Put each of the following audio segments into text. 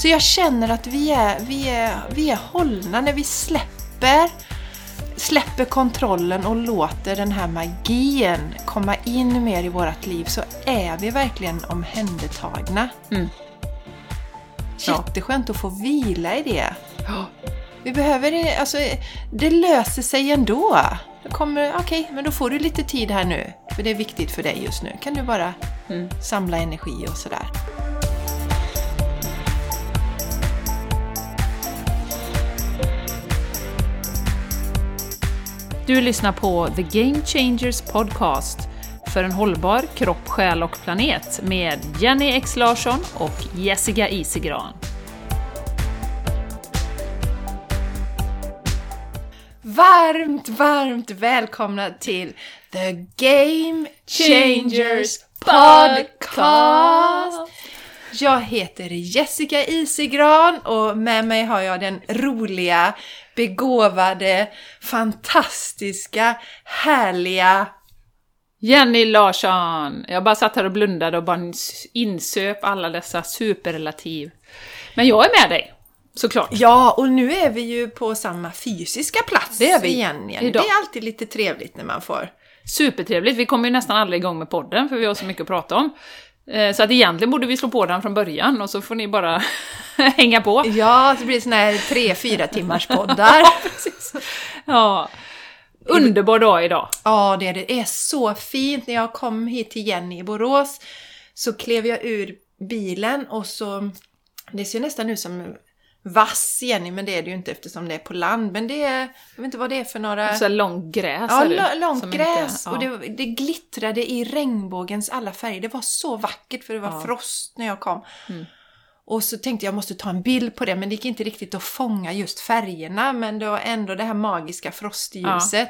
Så jag känner att vi är, vi är, vi är hållna när vi släpper släpper kontrollen och låter den här magin komma in mer i vårt liv så är vi verkligen omhändertagna. Mm. Jätteskönt att få vila i det. Vi behöver det, alltså, det löser sig ändå. Kommer, okej, men då får du lite tid här nu, för det är viktigt för dig just nu. Kan du bara Mm. samla energi och sådär. Du lyssnar på The Game Changers Podcast för en hållbar kropp, själ och planet med Jenny X Larsson och Jessica Isigran. Varmt, varmt välkomna till The Game Changers Podcast! Jag heter Jessica Isigran och med mig har jag den roliga, begåvade, fantastiska, härliga Jenny Larsson! Jag bara satt här och blundade och bara insöp alla dessa superrelativ. Men jag är med dig, såklart. Ja, och nu är vi ju på samma fysiska plats Det är vi. igen. igen. Det är alltid lite trevligt när man får... Supertrevligt. Vi kommer ju nästan aldrig igång med podden för vi har så mycket att prata om. Eh, Så att egentligen borde vi slå på den från början och så får ni bara hänga på. Ja, så blir det såna här tre, fyra timmars poddar. Ja. Underbar dag idag. Ja, det är, det är så fint. När jag kom hit till Jenny i Borås så klev jag ur bilen och så... Det ser nästan ut som vass Jenny, men det är det ju inte eftersom det är på land. Men det är... Jag vet inte vad det är för några... Så långt gräs Ja, är långt gräs. Inte, Och ja. det, det glittrade i regnbågens alla färger. Det var så vackert för det var Ja. frost när jag kom. Mm. Och så tänkte jag måste ta en bild på det, men det gick inte riktigt att fånga just färgerna. Men det var ändå det här magiska frostljuset.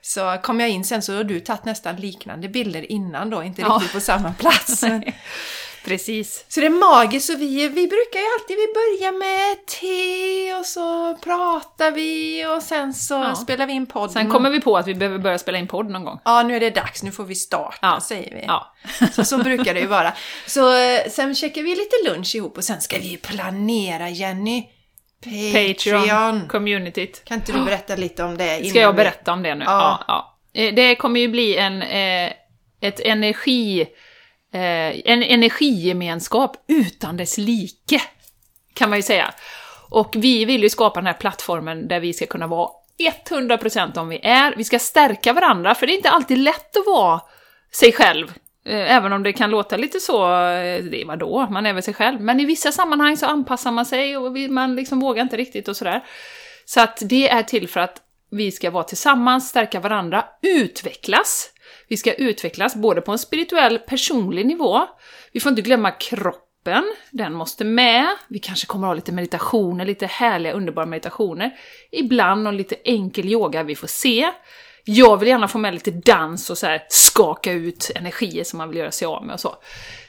Så kom jag in sen så har du tagit nästan liknande bilder innan då, inte Ja. riktigt på samma plats. Precis. så det är magiskt, så vi, vi brukar ju alltid vi börjar med te och så pratar vi och sen så Ja. spelar vi in podden. Sen kommer vi på att vi behöver börja spela in podd någon gång. Ja, nu är det dags, nu får vi starta, Ja. säger vi. Ja. Så, så brukar det ju vara. Så eh, sen käkar vi lite lunch ihop och sen ska vi planera, Jenny. Patreon. Patreon, communityt. Kan inte du berätta lite om det? Ska innan jag vi- berätta om det nu? Ja. Ja. Eh, Det kommer ju bli en, eh, ett energi, Eh, en energigemenskap utan dess like, kan man ju säga. Och vi vill ju skapa den här plattformen där vi ska kunna vara 100% om vi är. Vi ska stärka varandra, för det är inte alltid lätt att vara sig själv. Eh, även om det kan låta lite så, eh, det är vadå, man är väl sig själv. Men i vissa sammanhang så anpassar man sig och man liksom vågar inte riktigt och sådär. Så att det är till för att vi ska vara tillsammans, stärka varandra, utvecklas. Vi ska utvecklas både på en spirituell, personlig nivå. Vi får inte glömma kroppen, den måste med. Vi kanske kommer att ha lite meditationer, lite härliga, underbara meditationer. Ibland någon lite enkel yoga vi får se. Jag vill gärna få med lite dans och så här skaka ut energier som man vill göra sig av med och så.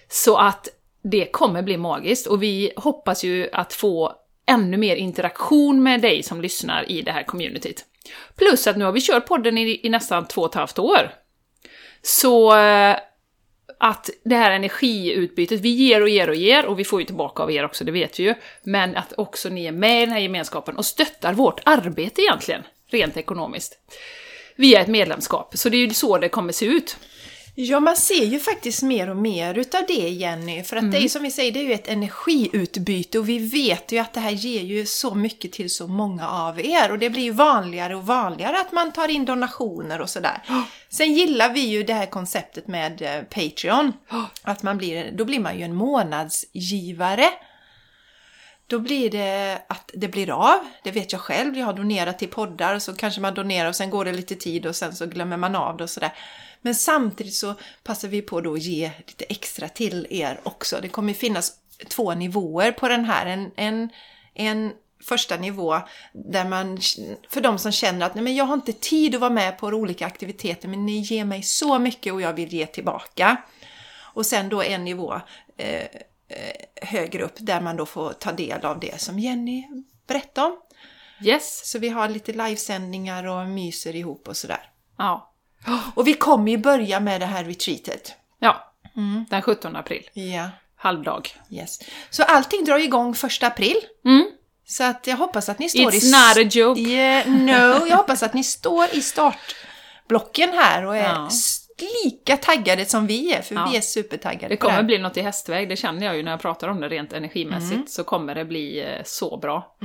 Så att det kommer bli magiskt och vi hoppas ju att få ännu mer interaktion med dig som lyssnar i det här communityt. Plus att nu har vi kört podden i, i nästan två och ett halvt år. Så eh, att det här energiutbytet, vi ger och ger och ger, och vi får ju tillbaka av er också, det vet vi ju, men att också ni är med i den här gemenskapen och stöttar vårt arbete egentligen, rent ekonomiskt. Via ett medlemskap, så det är ju så det kommer se ut. Ja, man ser ju faktiskt mer och mer utav det, Jenny. För att det är Mm. ju som vi säger, det är ju ett energiutbyte och vi vet ju att det här ger ju så mycket till så många av er. Och det blir ju vanligare och vanligare att man tar in donationer och sådär. Sen gillar vi ju det här konceptet med eh, Patreon. Att man blir, då blir man ju en månadsgivare. Då blir det att det blir av. Det vet jag själv. Jag har donerat till poddar så kanske man donerar och sen går det lite tid och sen så glömmer man av det och sådär. Men samtidigt så passar vi på då att ge lite extra till er också. Det kommer finnas två nivåer på den här. En, en, en första nivå där man, för de som känner att nej men jag har inte tid att vara med på olika aktiviteter men ni ger mig så mycket och jag vill ge tillbaka. Och sen då en nivå eh, eh, högre upp där man då får ta del av det som Jenny berättade om. Yes. Så vi har lite livesändningar och myser ihop och sådär. Ja. Och vi kommer ju börja med det här retreatet. Ja. Den 17 april. Ja. halvdag. Yes. Så allting drar igång första april. Mm. Så att jag hoppas att ni står It's i... not a joke. Yeah, no, jag hoppas att ni står i startblocken här och är Ja. lika taggade som vi är, för Ja. vi är supertaggade Det det kommer här. bli något i hästväg, det känner jag ju när jag pratar om det rent energimässigt, Mm. så kommer det bli eh, så bra.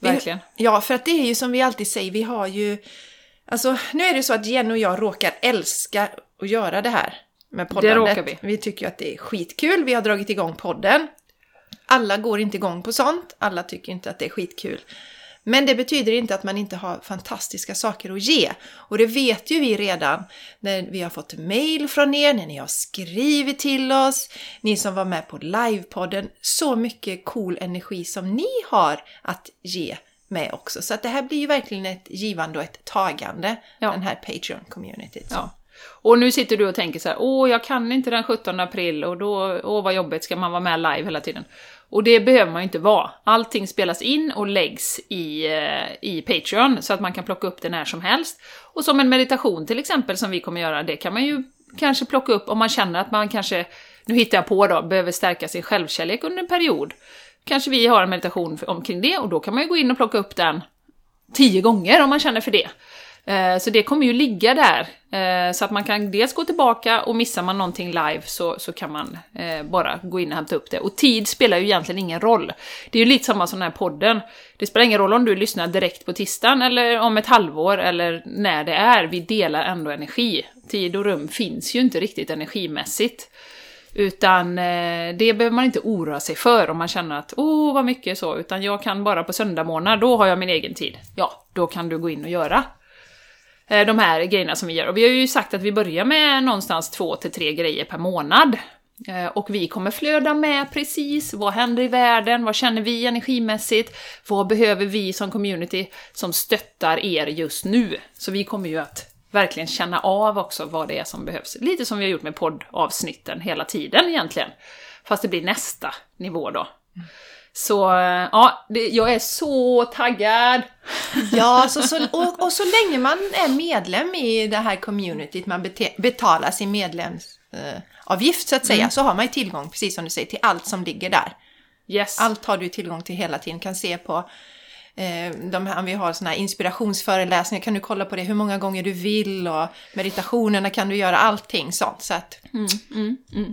Verkligen. Ja, för att det är ju som vi alltid säger, vi har ju... Alltså, nu är det så att Jenny och jag råkar älska att göra det här med poddandet. råkar vi. Vi tycker ju att det är skitkul, vi har dragit igång podden. Alla går inte igång på sånt, alla tycker inte att det är skitkul. Men det betyder inte att man inte har fantastiska saker att ge. Och det vet ju vi redan när vi har fått mail från er, när ni har skrivit till oss, ni som var med på livepodden. Så mycket cool energi som ni har att ge med också. Så att det här blir ju verkligen ett givande och ett tagande, Ja. den här Patreon-communityt. Ja. Och nu sitter du och tänker så här, åh, jag kan inte den 17 april och då, åh vad jobbigt, ska man vara med live hela tiden? Och det behöver man ju inte vara. Allting spelas in och läggs i, eh, i Patreon så att man kan plocka upp det när som helst. Och som en meditation till exempel som vi kommer göra, det kan man ju kanske plocka upp om man känner att man kanske, nu hittar jag på då, behöver stärka sin självkärlek under en period. Kanske vi har en meditation omkring det och då kan man ju gå in och plocka upp den tio gånger om man känner för det. Eh, så det kommer ju ligga där, eh, så att man kan dels gå tillbaka och missar man någonting live så, så kan man eh, bara gå in och hämta upp det. Och tid spelar ju egentligen ingen roll. Det är ju lite samma som den här podden. Det spelar ingen roll om du lyssnar direkt på tisdagen eller om ett halvår eller när det är. Vi delar ändå energi. Tid och rum finns ju inte riktigt energimässigt. Utan eh, det behöver man inte oroa sig för om man känner att åh vad mycket så, utan jag kan bara på söndagmorgnar då har jag min egen tid. Ja, då kan du gå in och göra eh, de här grejerna som vi gör. Och vi har ju sagt att vi börjar med någonstans två till tre grejer per månad. Eh, Och vi kommer flöda med precis, vad händer i världen, vad känner vi energimässigt, vad behöver vi som community som stöttar er just nu? Så vi kommer ju att verkligen känna av också vad det är som behövs. Lite som vi har gjort med poddavsnitten hela tiden egentligen. Fast det blir nästa nivå då. Så eh, ja, det, jag är så taggad! Ja, så, så, och, och så länge man är medlem i det här communityt, man bete, betalar sin medlemsavgift eh, så att säga, så har man ju tillgång, precis som du säger, till allt som ligger där. Yes. Allt har du tillgång till hela tiden. Kan se på de här, vi har såna här inspirationsföreläsningar, kan du kolla på det hur många gånger du vill och meditationerna kan du göra allting sånt. Så, att,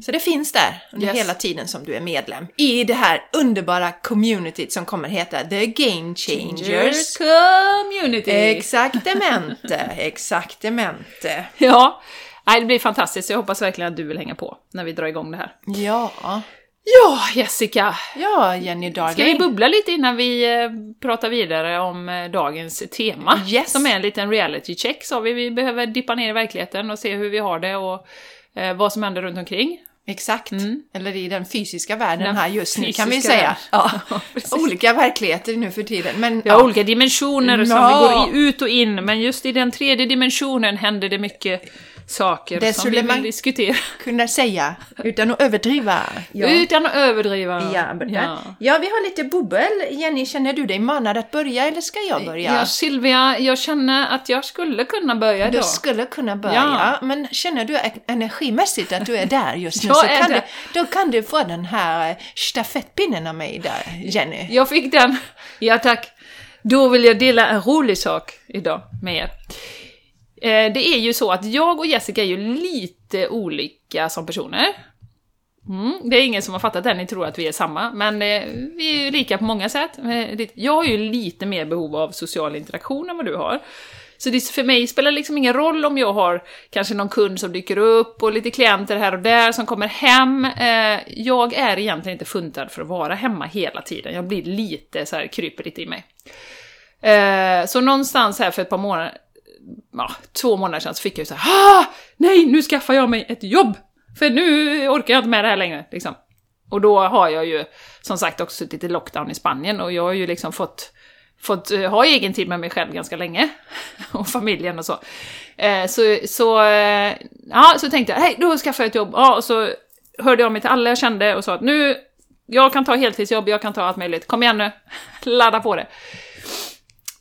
så det finns där under Yes. hela tiden som du är medlem i det här underbara communityt som kommer heta The Game Changers. Community! Exaktamente, exaktamente. Ja, Nej, det blir fantastiskt. Jag hoppas verkligen att du vill hänga på när vi drar igång det här. Ja, Ja, Jessica! ja Jenny Darling. Ska vi bubbla lite innan vi eh, pratar vidare om eh, dagens tema? Yes. Som är en liten reality check, sa vi. Vi behöver dippa ner i verkligheten och se hur vi har det och eh, vad som händer runt omkring. Exakt. Eller i den fysiska världen Mm. Den här just nu kan vi säga. Ja. Olika verkligheter nu för tiden. Men Vi har ja. olika dimensioner som Ja. vi går ut och in, men just i den tredje dimensionen händer det mycket saker Det som skulle vi vill man- diskutera. kunna säga utan att överdriva. Ja. Utan att överdriva. Ja, ja. ja, vi har lite bubbel. Jenny, känner du dig manad att börja eller ska jag börja? Ja, Silvia, jag känner att jag skulle kunna börja Du då. skulle kunna börja, Ja. men känner du energimässigt att du är där just nu Jag så kan du, då kan du få den här eh, stafettpinnen av mig där, Jenny. Jag fick den. Ja, tack. Då vill jag dela en rolig sak idag med er. Eh, det är ju så att jag och Jessica är ju lite olika som personer. Mm, det är ingen som har fattat det, ni tror att vi är samma, men eh, vi är ju lika på många sätt. Eh, jag har ju lite mer behov av social interaktion än vad du har. Så det, för mig spelar det liksom ingen roll om jag har kanske någon kund som dyker upp och lite klienter här och där som kommer hem. Eh, jag är egentligen inte funtad för att vara hemma hela tiden. Jag blir lite så här, kryper lite i mig. Eh, så någonstans här för ett par månader, ja, två månader sedan så fick jag ju så här, ah, nej, nu skaffar jag mig ett jobb! För nu orkar jag inte med det här längre, liksom. Och då har jag ju, som sagt, också suttit i lockdown i Spanien och jag har ju liksom fått, fått eh, ha egen tid med mig själv ganska länge. och familjen och så. Eh, så, så, eh, ja, så tänkte jag, hej, då skaffar jag ett jobb. Ja, och så hörde jag mig till alla jag kände och sa att nu, jag kan ta heltidsjobb, jag kan ta allt möjligt. Kom igen nu, ladda på det.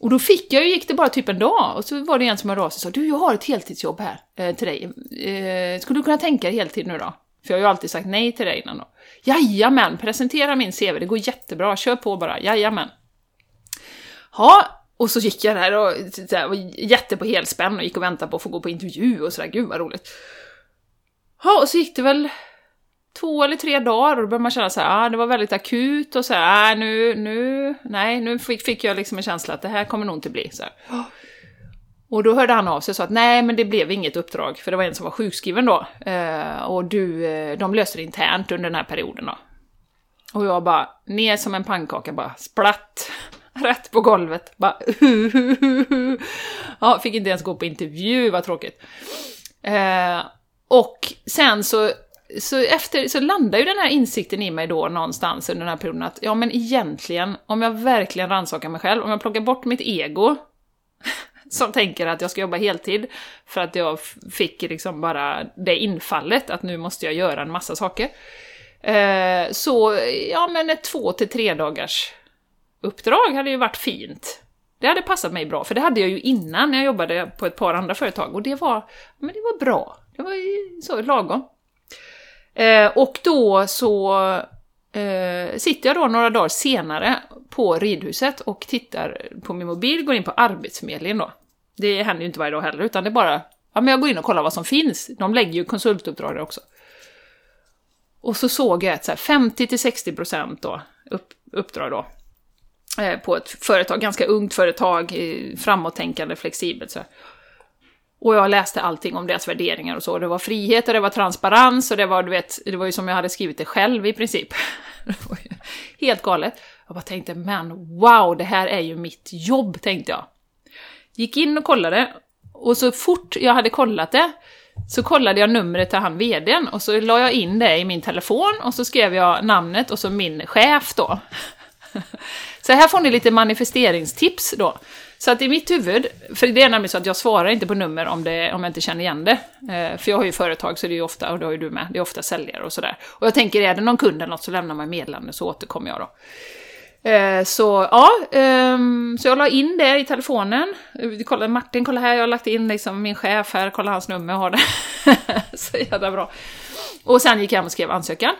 Och då fick jag ju, gick det bara typ en dag, och så var det en som hörde av sig och sa du, jag har ett heltidsjobb här eh, till dig. Eh, skulle du kunna tänka dig heltid nu då? För jag har ju alltid sagt nej till dig innan då. Jajamän, presentera min CV, det går jättebra, kör på bara, jajamän. Ja, och så gick jag där och så var jätte på helspänn och gick och väntade på att få gå på intervju och sådär, gud vad roligt. Ja, och så gick det väl två eller tre dagar och då började man känna så här, ah, det var väldigt akut och så här, ah, nu, nu, nej, nu fick, fick jag liksom en känsla att det här kommer nog inte bli så här. Och då hörde han av sig och sa att nej, men det blev inget uppdrag, för det var en som var sjukskriven då. Eh, och du, eh, de löste det internt under den här perioden då. Och jag bara, ner som en pannkaka, bara splatt, rätt på golvet. Bara, ja, fick inte ens gå på intervju, vad tråkigt. Eh, och sen så, så, efter, så landar ju den här insikten i mig då någonstans under den här perioden att ja, men egentligen, om jag verkligen rannsakar mig själv, om jag plockar bort mitt ego, som tänker att jag ska jobba heltid för att jag fick liksom bara det infallet att nu måste jag göra en massa saker. Eh, så, ja men ett två till tre dagars uppdrag hade ju varit fint. Det hade passat mig bra, för det hade jag ju innan när jag jobbade på ett par andra företag och det var, men det var bra. Det var ju så lagom. Eh, och då så eh, sitter jag då några dagar senare på ridhuset och tittar på min mobil, går in på Arbetsförmedlingen då. Det händer ju inte varje dag heller, utan det är bara, ja men jag går in och kollar vad som finns. De lägger ju konsultuppdrag där också. Och så såg jag ett så 50-60% då, upp, uppdrag då, eh, på ett företag, ganska ungt företag, eh, framåttänkande, flexibelt så här. Och jag läste allting om deras värderingar och så. Det var frihet och det var transparens och det var, du vet, det var ju som jag hade skrivit det själv i princip. Helt galet. Jag bara tänkte, men wow, det här är ju mitt jobb, tänkte jag. Gick in och kollade, och så fort jag hade kollat det, så kollade jag numret till han vdn och så la jag in det i min telefon och så skrev jag namnet och så min chef då. Så här får ni lite manifesteringstips då. Så att i mitt huvud, för det är nämligen så att jag svarar inte på nummer om, det, om jag inte känner igen det. Eh, för jag har ju företag så det är ju ofta, och det har ju du med, det är ofta säljare och sådär. Och jag tänker, är det någon kund eller något så lämnar man meddelande så återkommer jag då. Eh, så ja, eh, så jag la in det i telefonen. Eh, kolla, Martin, kolla här, jag har lagt in liksom min chef här, kolla hans nummer, jag har det. så jävla bra. Och sen gick jag hem och skrev ansökan.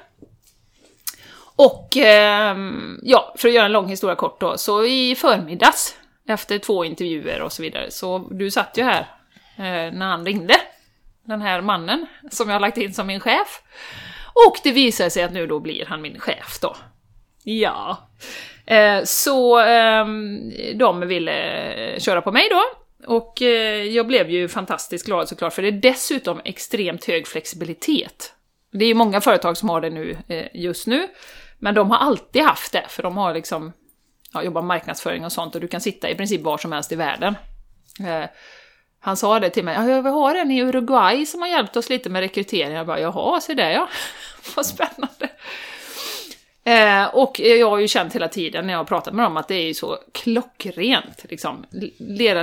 Och ehm, ja, för att göra en lång historia kort då, så i förmiddags, efter två intervjuer och så vidare, så du satt ju här eh, när han ringde, den här mannen som jag har lagt in som min chef. Och det visade sig att nu då blir han min chef då. Ja. Eh, så eh, de ville köra på mig då. Och eh, jag blev ju fantastiskt glad såklart, för det är dessutom extremt hög flexibilitet. Det är ju många företag som har det nu, eh, just nu, men de har alltid haft det, för de har liksom ja, jobbar marknadsföring och sånt och du kan sitta i princip var som helst i världen. Eh, han sa det till mig, ja, vi har en i Uruguay som har hjälpt oss lite med rekrytering. Jag bara, jaha, se där ja. Vad spännande. Eh, och jag har ju känt hela tiden när jag har pratat med dem att det är ju så klockrent. Liksom.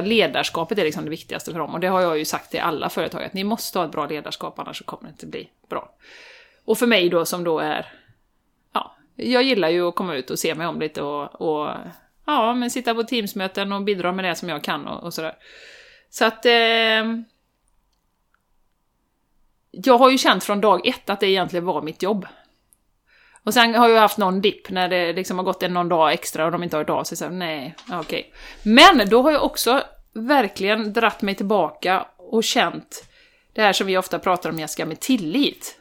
Ledarskapet är liksom det viktigaste för dem. Och det har jag ju sagt till alla företag, att ni måste ha ett bra ledarskap, annars kommer det inte bli bra. Och för mig då, som då är... Jag gillar ju att komma ut och se mig om lite och, och ja, men sitta på Teamsmöten och bidra med det som jag kan och, och sådär. Så att... Eh, jag har ju känt från dag ett att det egentligen var mitt jobb. Och sen har jag haft någon dipp när det liksom har gått en någon dag extra och de inte har hört av sig. Så nej, okej. Okay. Men då har jag också verkligen dratt mig tillbaka och känt det här som vi ofta pratar om, jag ska med tillit.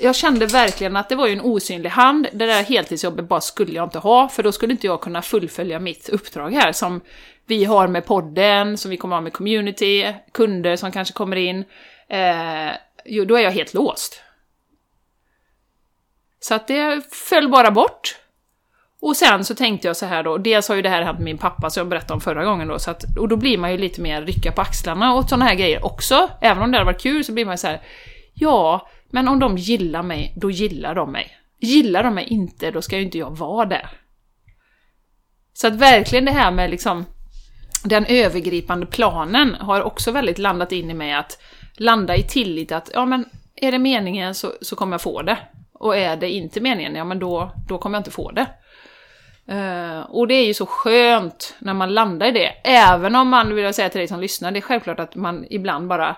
Jag kände verkligen att det var ju en osynlig hand, det där heltidsjobbet bara skulle jag inte ha, för då skulle inte jag kunna fullfölja mitt uppdrag här som vi har med podden, som vi kommer ha med community, kunder som kanske kommer in. Eh, då är jag helt låst. Så att det föll bara bort. Och sen så tänkte jag så här då, dels har ju det här hänt med min pappa som jag berättade om förra gången då, så att, och då blir man ju lite mer rycka på axlarna åt sådana här grejer också. Även om det hade varit kul så blir man ju så här, ja, men om de gillar mig, då gillar de mig. Gillar de mig inte, då ska ju inte jag vara där. Så att verkligen det här med liksom den övergripande planen har också väldigt landat in i mig att landa i tillit att, ja men är det meningen så, så kommer jag få det. Och är det inte meningen, ja men då, då kommer jag inte få det. Uh, och det är ju så skönt när man landar i det. Även om man, vill jag säga till dig som lyssnar, det är självklart att man ibland bara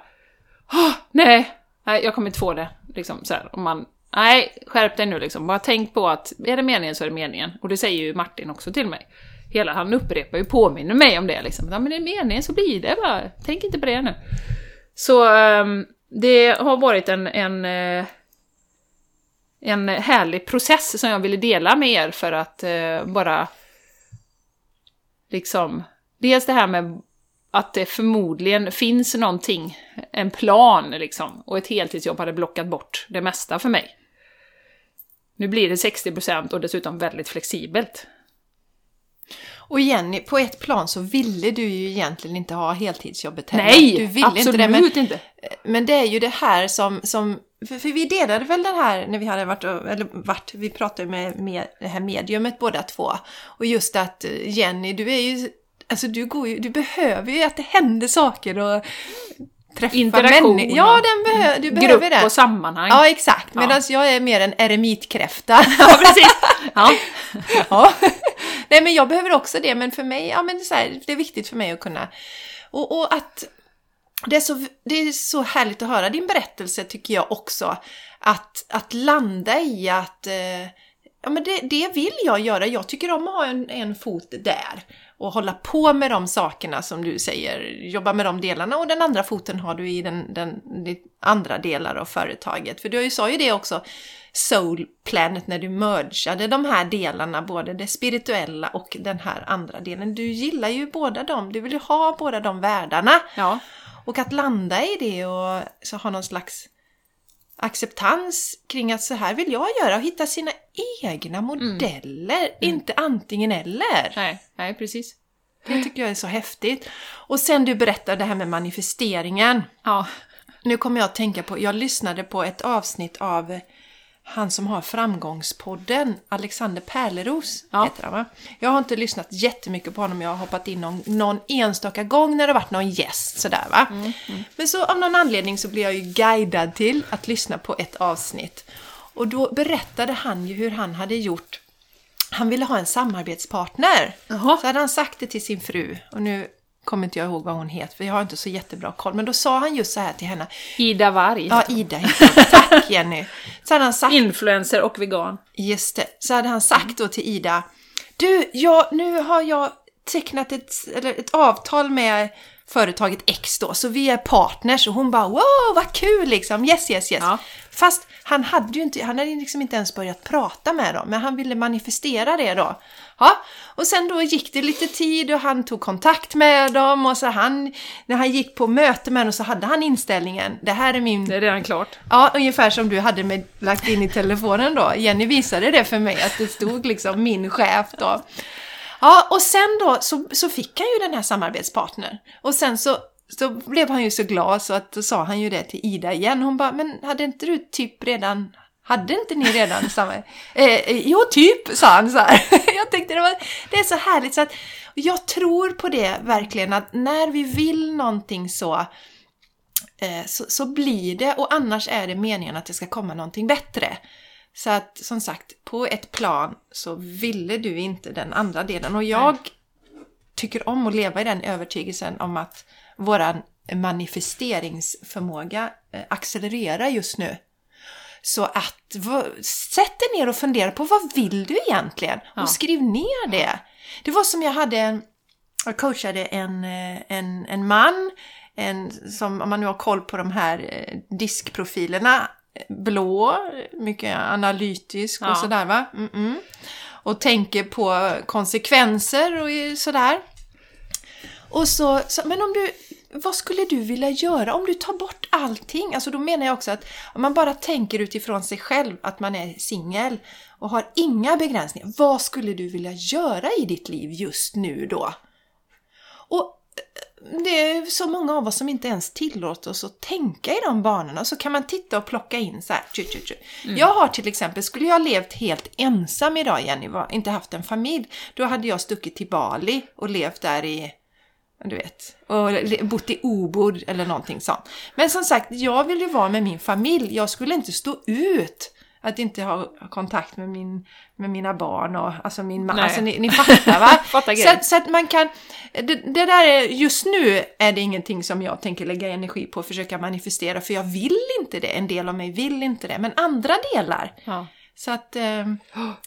oh, nej, nej, jag kommer inte få det. Liksom, så här, om man, nej, skärp dig nu liksom. Bara tänk på att är det meningen så är det meningen. Och det säger ju Martin också till mig. Hela han upprepar ju, påminner mig om det liksom. Ja men det är meningen så blir det bara. Tänk inte på det nu. Så um, det har varit en, en, eh, en härlig process som jag ville dela med er för att uh, bara liksom, dels det här med att det förmodligen finns någonting, en plan liksom, och ett heltidsjobb hade blockat bort det mesta för mig. Nu blir det 60% och dessutom väldigt flexibelt. Och Jenny, på ett plan så ville du ju egentligen inte ha heltidsjobbet heller. Nej, du ville absolut inte. Det, men, inte. men det är ju det här som, som för, för, vi delade väl den här när vi hade varit, eller varit, vi pratade med, med det här mediumet båda två. Och just att eh, Jenny, du är ju, alltså du går ju, du behöver ju att det händer saker och träffa Interaktion människor. Ja, den behö du behöver grupp det. och sammanhang. Ja, exakt. Ja. Medan jag är mer en eremitkräfta. Ja, precis. Ja. ja. Nej, men jag behöver också det, men för mig, ja men det är, här, det är viktigt för mig att kunna... Och, och att det är, så, det är så härligt att höra din berättelse tycker jag också. Att, att landa i att eh, ja, men det, det vill jag göra. Jag tycker om att ha en, en fot där och hålla på med de sakerna som du säger, jobba med de delarna och den andra foten har du i den, den, den andra delar av företaget. För du sa ju det också, Soul Planet, när du mergade de här delarna, både det spirituella och den här andra delen. Du gillar ju båda dem, du vill ju ha båda de världarna. Ja. Och att landa i det och så ha någon slags acceptans kring att så här vill jag göra och hitta sina egna modeller, inte antingen eller. Nej, nej, precis. Det tycker jag är så häftigt. Och sen du berättade det här med manifesteringen. Ja. Nu kommer jag att tänka på, jag lyssnade på ett avsnitt av han som har Framgångspodden, Alexander Pärleros Ja. heter han va? Jag har inte lyssnat jättemycket på honom, jag har hoppat in någon, någon enstaka gång när det varit någon gäst sådär va. Men så av någon anledning så blir jag ju guidad till att lyssna på ett avsnitt. Och då berättade han ju hur han hade gjort han ville ha en samarbetspartner. Jaha. Så hade han sagt det till sin fru. Och nu kommer inte jag ihåg vad hon heter, för jag har inte så jättebra koll. Men då sa han just så här till henne. Ida Varg. Ja, Ida heter. Tack Jenny. Så hade han sagt, Influencer och vegan. just det, så hade han sagt då till Ida. Du, jag, nu har jag tecknat ett, eller ett avtal med företaget X då, så vi är partners. Och hon bara wow, vad kul liksom, yes, yes, yes. Ja. Fast han hade ju inte, han hade liksom inte ens börjat prata med dem, men han ville manifestera det då. Ja, och sen då gick det lite tid och han tog kontakt med dem och så han, när han gick på möte med dem så hade han inställningen, det här är min Det är redan klart. Ja, ungefär som du hade med, lagt in i telefonen då. Jenny visade det för mig, att det stod liksom min chef då. Ja, och sen då så, så fick han ju den här samarbetspartnern. Och sen så, så blev han ju så glad så att då sa han ju det till Ida igen. Hon bara, men hade inte du typ redan hade inte ni redan samma... Eh, eh, jo, typ, sa han så här. Jag tänkte det, var, det är så härligt så att jag tror på det verkligen att när vi vill någonting så eh, så, så blir det och annars är det meningen att det ska komma någonting bättre. Så att som sagt, på ett plan så ville du inte den andra delen och jag tycker om att leva i den övertygelsen om att våran manifesteringsförmåga eh, accelererar just nu. Så att sätt dig ner och fundera på vad vill du egentligen? Ja. Och skriv ner det. Det var som jag hade en, jag coachade en, eh, en, en man, en, som om man nu har koll på de här eh, diskprofilerna, eh, blå, mycket analytisk och Ja. sådär va. Mm-mm. Och tänker på konsekvenser och sådär. Och så, så, men om du, vad skulle du vilja göra om du tar bort allting? Alltså då menar jag också att om man bara tänker utifrån sig själv att man är singel och har inga begränsningar. Vad skulle du vilja göra i ditt liv just nu då? Och eh, det är så många av oss som inte ens tillåter oss att tänka i de banorna. Så kan man titta och plocka in så här. Tju, tju, tju. Jag har till exempel, skulle jag levt helt ensam idag Jenny, inte haft en familj, då hade jag stuckit till Bali och levt där i du vet, och bott i Obod eller någonting sånt. Men som sagt, jag vill ju vara med min familj. Jag skulle inte stå ut Att inte ha kontakt med, min, med mina barn och alltså min man. Alltså ni, ni fattar va? Fattar så, att, så att man kan... Det, det där är, just nu är det ingenting som jag tänker lägga energi på att försöka manifestera för jag vill inte det. En del av mig vill inte det. Men andra delar. Ja. Så att eh,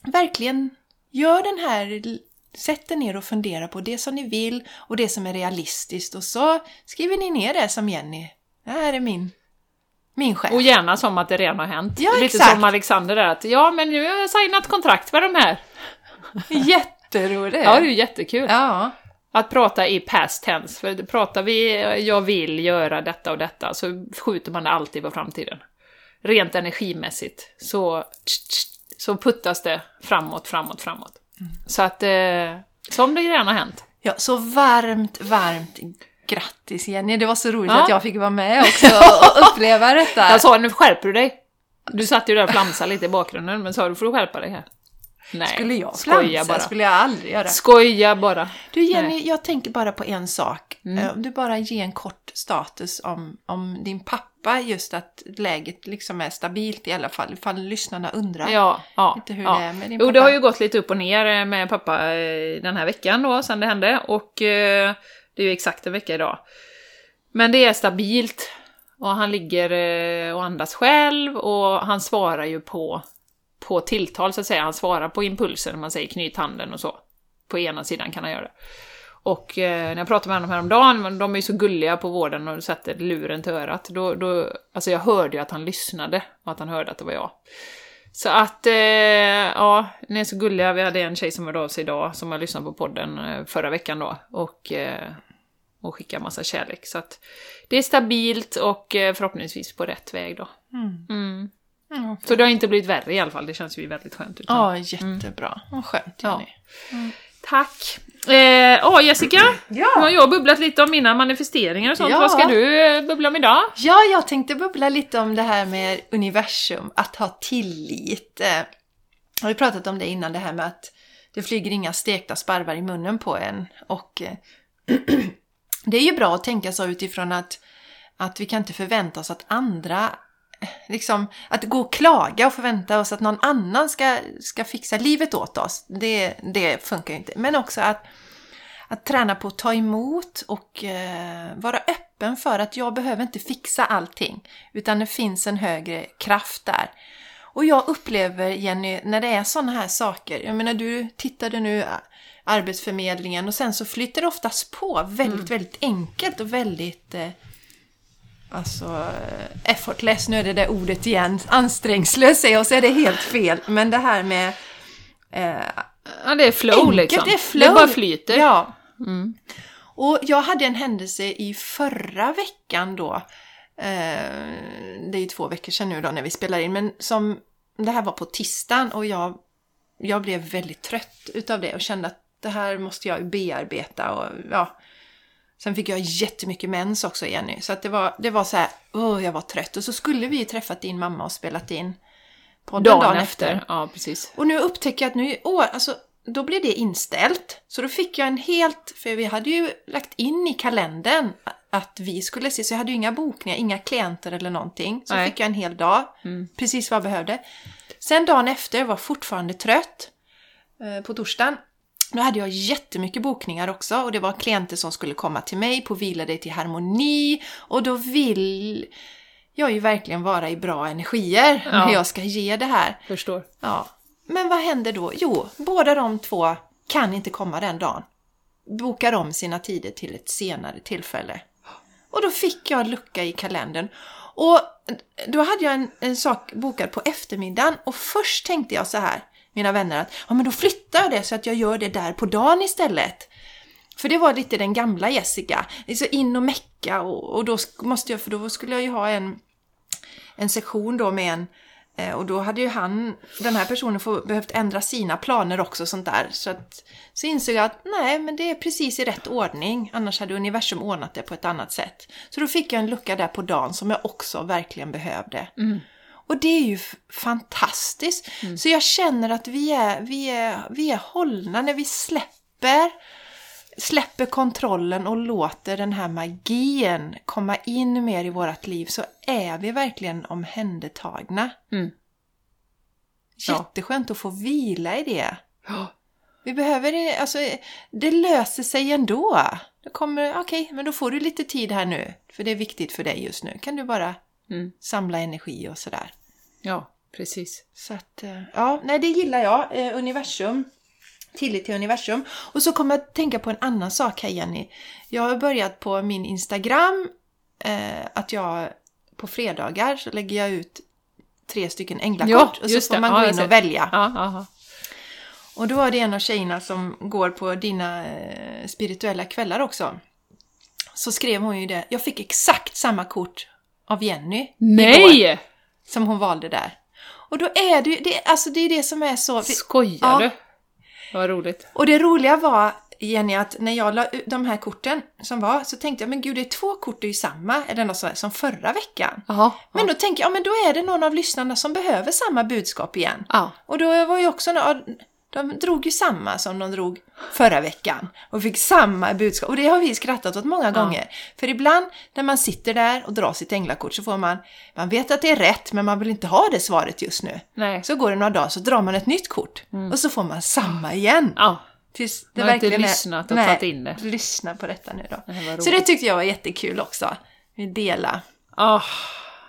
verkligen gör den här... Sätt er ner och fundera på det som ni vill och det som är realistiskt och så skriver ni ner det som Jenny. Det här är min, min chef. Och gärna som att det redan har hänt. Ja, Lite exakt. som Alexander där, att ja men nu har jag signat kontrakt med de här. Jätteroligt! Ja, det är jättekul. Ja. Att prata i past tense, för pratar vi jag vill göra detta och detta så skjuter man det alltid på framtiden. Rent energimässigt så, så puttas det framåt, framåt, framåt. Så att, eh, som det redan har hänt. Ja, så varmt, varmt grattis Jenny. Det var så roligt Ja. att jag fick vara med också och uppleva detta. Jag sa nu skärper du dig. Du satt ju där och flamsade lite i bakgrunden, men sa du får du skärpa dig här. Nej, skulle jag skoja flamsa? bara. skulle jag aldrig göra. Skoja bara. Du Jenny, jag tänker bara på en sak. Mm. Eh, Om du bara ger en kort status om, om din pappa, just att läget liksom är stabilt i alla fall, ifall lyssnarna undrar. Ja, ja. Inte hur ja. det är med din Jo, det pappa. har ju gått lite upp och ner eh, med pappa eh, den här veckan då, sen det hände. Och eh, det är ju exakt en vecka idag. Men det är stabilt. Och han ligger och andas själv och han svarar ju på, på tilltal så att säga. Han svarar på impulser när man säger knyt handen och så. På ena sidan kan han göra det. Och eh, när jag pratade med honom häromdagen, men de är ju så gulliga på vården och sätter luren till örat. Då, då, alltså jag hörde ju att han lyssnade och att han hörde att det var jag. Så att, eh, ja, ni är så gulliga. Vi hade en tjej som hörde av sig idag som har lyssnat på podden eh, förra veckan då. Och, eh, och skickar massa kärlek. Så att det är stabilt och eh, förhoppningsvis på rätt väg då. Mm. Mm. Mm. Så det har inte blivit värre i alla fall. Det känns ju väldigt skönt. Utan. Ja, jättebra. Vad skönt Ja. Jenny. Tack! Eh, Ja, Jessica. Ja. Nu har jag bubblat lite om mina manifesteringar och sånt. Ja. Vad ska du eh, bubbla om idag? Ja, jag tänkte bubbla lite om det här med universum, att ha tillit. Eh, Jag har ju pratat om det innan, det här med att det flyger inga stekta sparvar i munnen på en. Och eh, det är ju bra att tänka så utifrån att, att vi kan inte förvänta oss att andra Liksom, att gå och klaga och förvänta oss att någon annan ska, ska fixa livet åt oss. Det, det funkar ju inte. Men också att, att träna på att ta emot och eh, vara öppen för att jag behöver inte fixa allting. Utan det finns en högre kraft där. Och jag upplever, Jenny, när det är sådana här saker. Jag menar, du tittade nu ä, Arbetsförmedlingen och sen så flyter det oftast på väldigt, väldigt enkelt och väldigt eh, Alltså, eh, effortless, nu är det det ordet igen. Ansträngslös säger jag så är det helt fel. Men det här med eh, Ja, det är flow enkelt, liksom. det är flow. Det bara flyter. Ja, Mm. och jag hade en händelse i förra veckan då. Eh, det är ju två veckor sedan nu då när vi spelar in. Men som, det här var på tisdagen och jag, jag blev väldigt trött utav det och kände att det här måste jag bearbeta. Och, ja. Sen fick jag jättemycket mens också Jenny. Så att det var, det var så här, åh jag var trött. Och så skulle vi ju träffat din mamma och spelat in podden Dagen, efter. Ja, precis. och nu upptäcker jag att nu år, alltså då blev det inställt. Så då fick jag en helt, för vi hade ju lagt in i kalendern att vi skulle se, så jag hade ju inga bokningar, inga klienter eller någonting. Så Nej. fick jag en hel dag, Mm. precis vad jag behövde. Sen dagen efter var jag fortfarande trött, eh, på torsdagen. Då hade jag jättemycket bokningar också och det var klienter som skulle komma till mig på Vila dig till harmoni och då vill jag ju verkligen vara i bra energier Ja. när jag ska ge det här. Förstår. Ja, men vad händer då? Jo, båda de två kan inte komma den dagen. Bokar om sina tider till ett senare tillfälle. Och då fick jag lucka i kalendern. Och då hade jag en, en sak bokad på eftermiddagen och först tänkte jag så här, mina vänner, att ja, men då flyttar jag det så att jag gör det där på dagen istället. För det var lite den gamla Jessica. Så in och mecka och, och då måste jag, för då skulle jag ju ha en, en sektion då med en eh, och då hade ju han, den här personen, få, behövt ändra sina planer också och sånt där. Så, att, så insåg jag att nej, men det är precis i rätt ordning. Annars hade universum ordnat det på ett annat sätt. Så då fick jag en lucka där på dagen som jag också verkligen behövde. Mm. Och det är ju fantastiskt. Så jag känner att vi är, vi, är, vi är hållna när vi släpper släpper kontrollen och låter den här magin komma in mer i vårt liv så är vi verkligen omhändertagna. Mm. Jätteskönt att få vila i det. Vi behöver det, alltså det löser sig ändå. Kommer, okej, men då får du lite tid här nu. För det är viktigt för dig just nu. Kan du bara Mm. samla energi och sådär. ja, precis. Så att, eh, ja, nej det gillar jag. Eh, universum. Tillit till universum. Och så kommer jag att tänka på en annan sak här Jenny. Jag har börjat på min Instagram eh, att jag på fredagar så lägger jag ut tre stycken änglakort Ja, och så får det. man gå in och välja. Ja. Och då är det en av tjejerna som går på dina eh, spirituella kvällar också. Så skrev hon ju det. Jag fick exakt samma kort av Jenny igår, Nej! som hon valde där. Och då är det ju, det, alltså det är det som är så... Skojar Ja. du? Vad roligt. Och det roliga var, Jenny, att när jag la ut de här korten som var så tänkte jag, men gud, det är två kort, det är ju samma, eller något sånt, som förra veckan. Jaha. Men då tänker jag, ja men då är det någon av lyssnarna som behöver samma budskap igen. Ja. Och då var ju också de drog ju samma som de drog förra veckan och fick samma budskap. Och det har vi skrattat åt många gånger. För ibland när man sitter där och drar sitt änglakort så får man, man vet att det är rätt men man vill inte ha det svaret just nu. Nej. Så går det några dagar så drar man ett nytt kort och så får man samma igen. Ja. Tills Man har inte lyssnat och Nej, tagit in det. lyssna på detta nu då. Vad så det tyckte jag var jättekul också. Vi dela. Ah,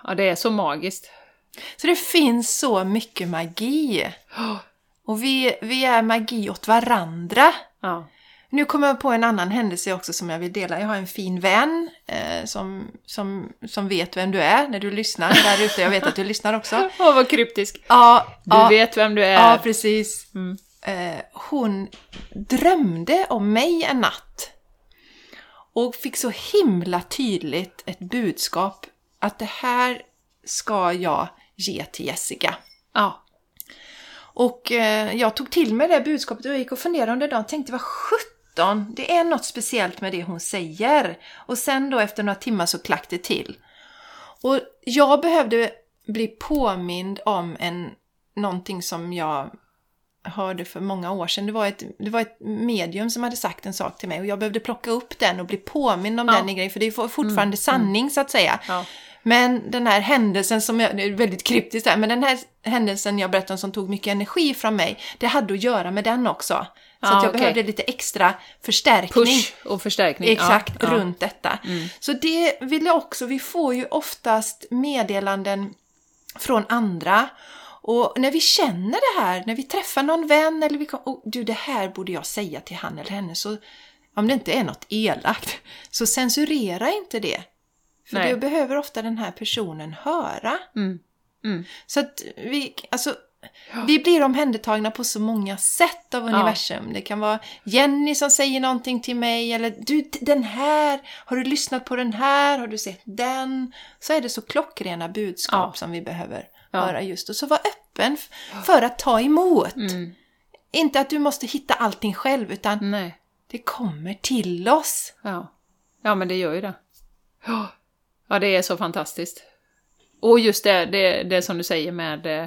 ja, det är så magiskt. Så det finns så mycket magi. Och vi, vi är magi åt varandra. Ja. Nu kommer jag på en annan händelse också som jag vill dela. Jag har en fin vän eh, som, som, som vet vem du är när du lyssnar där ute. Jag vet att du lyssnar också. Åh, vad kryptisk. Ja, Du ja, vet vem du är. ja precis. Mm. Eh, hon drömde om mig en natt. Och fick så himla tydligt ett budskap att det här ska jag ge till Jessica. Ja. Och eh, jag tog till mig det budskapet och jag gick och funderade under dagen och tänkte vad sjutton, det är något speciellt med det hon säger. Och sen då efter några timmar så klack det till. Och jag behövde bli påmind om en, någonting som jag hörde för många år sedan. Det var, ett, det var ett medium som hade sagt en sak till mig och jag behövde plocka upp den och bli påmind om Ja. den i grejen, för det är fortfarande sanning så att säga. Ja. Men den här händelsen som jag, det är väldigt kryptiskt här, men den här händelsen jag berättade om som tog mycket energi från mig, det hade att göra med den också. Så Ja, att jag okej. behövde lite extra förstärkning. Push och förstärkning. Exakt, ja. Mm. runt detta. Så det vill jag också, vi får ju oftast meddelanden från andra. Och när vi känner det här, när vi träffar någon vän eller vi oh, du det här borde jag säga till han eller henne, så om det inte är något elakt, så censurera inte det. För Nej. det behöver ofta den här personen höra. Mm. Mm. Så att vi, alltså, vi blir omhändertagna på så många sätt av universum. Det kan vara Jenny som säger någonting till mig eller du, den här, har du lyssnat på den här, har du sett den? Så är det så klockrena budskap Ja. som vi behöver Ja. höra just och så var öppen för att ta emot. Mm. Inte att du måste hitta allting själv utan Nej. det kommer till oss. Ja. ja, men det gör ju det. Ja. Det är så fantastiskt. Och just det, det, det som du säger med eh,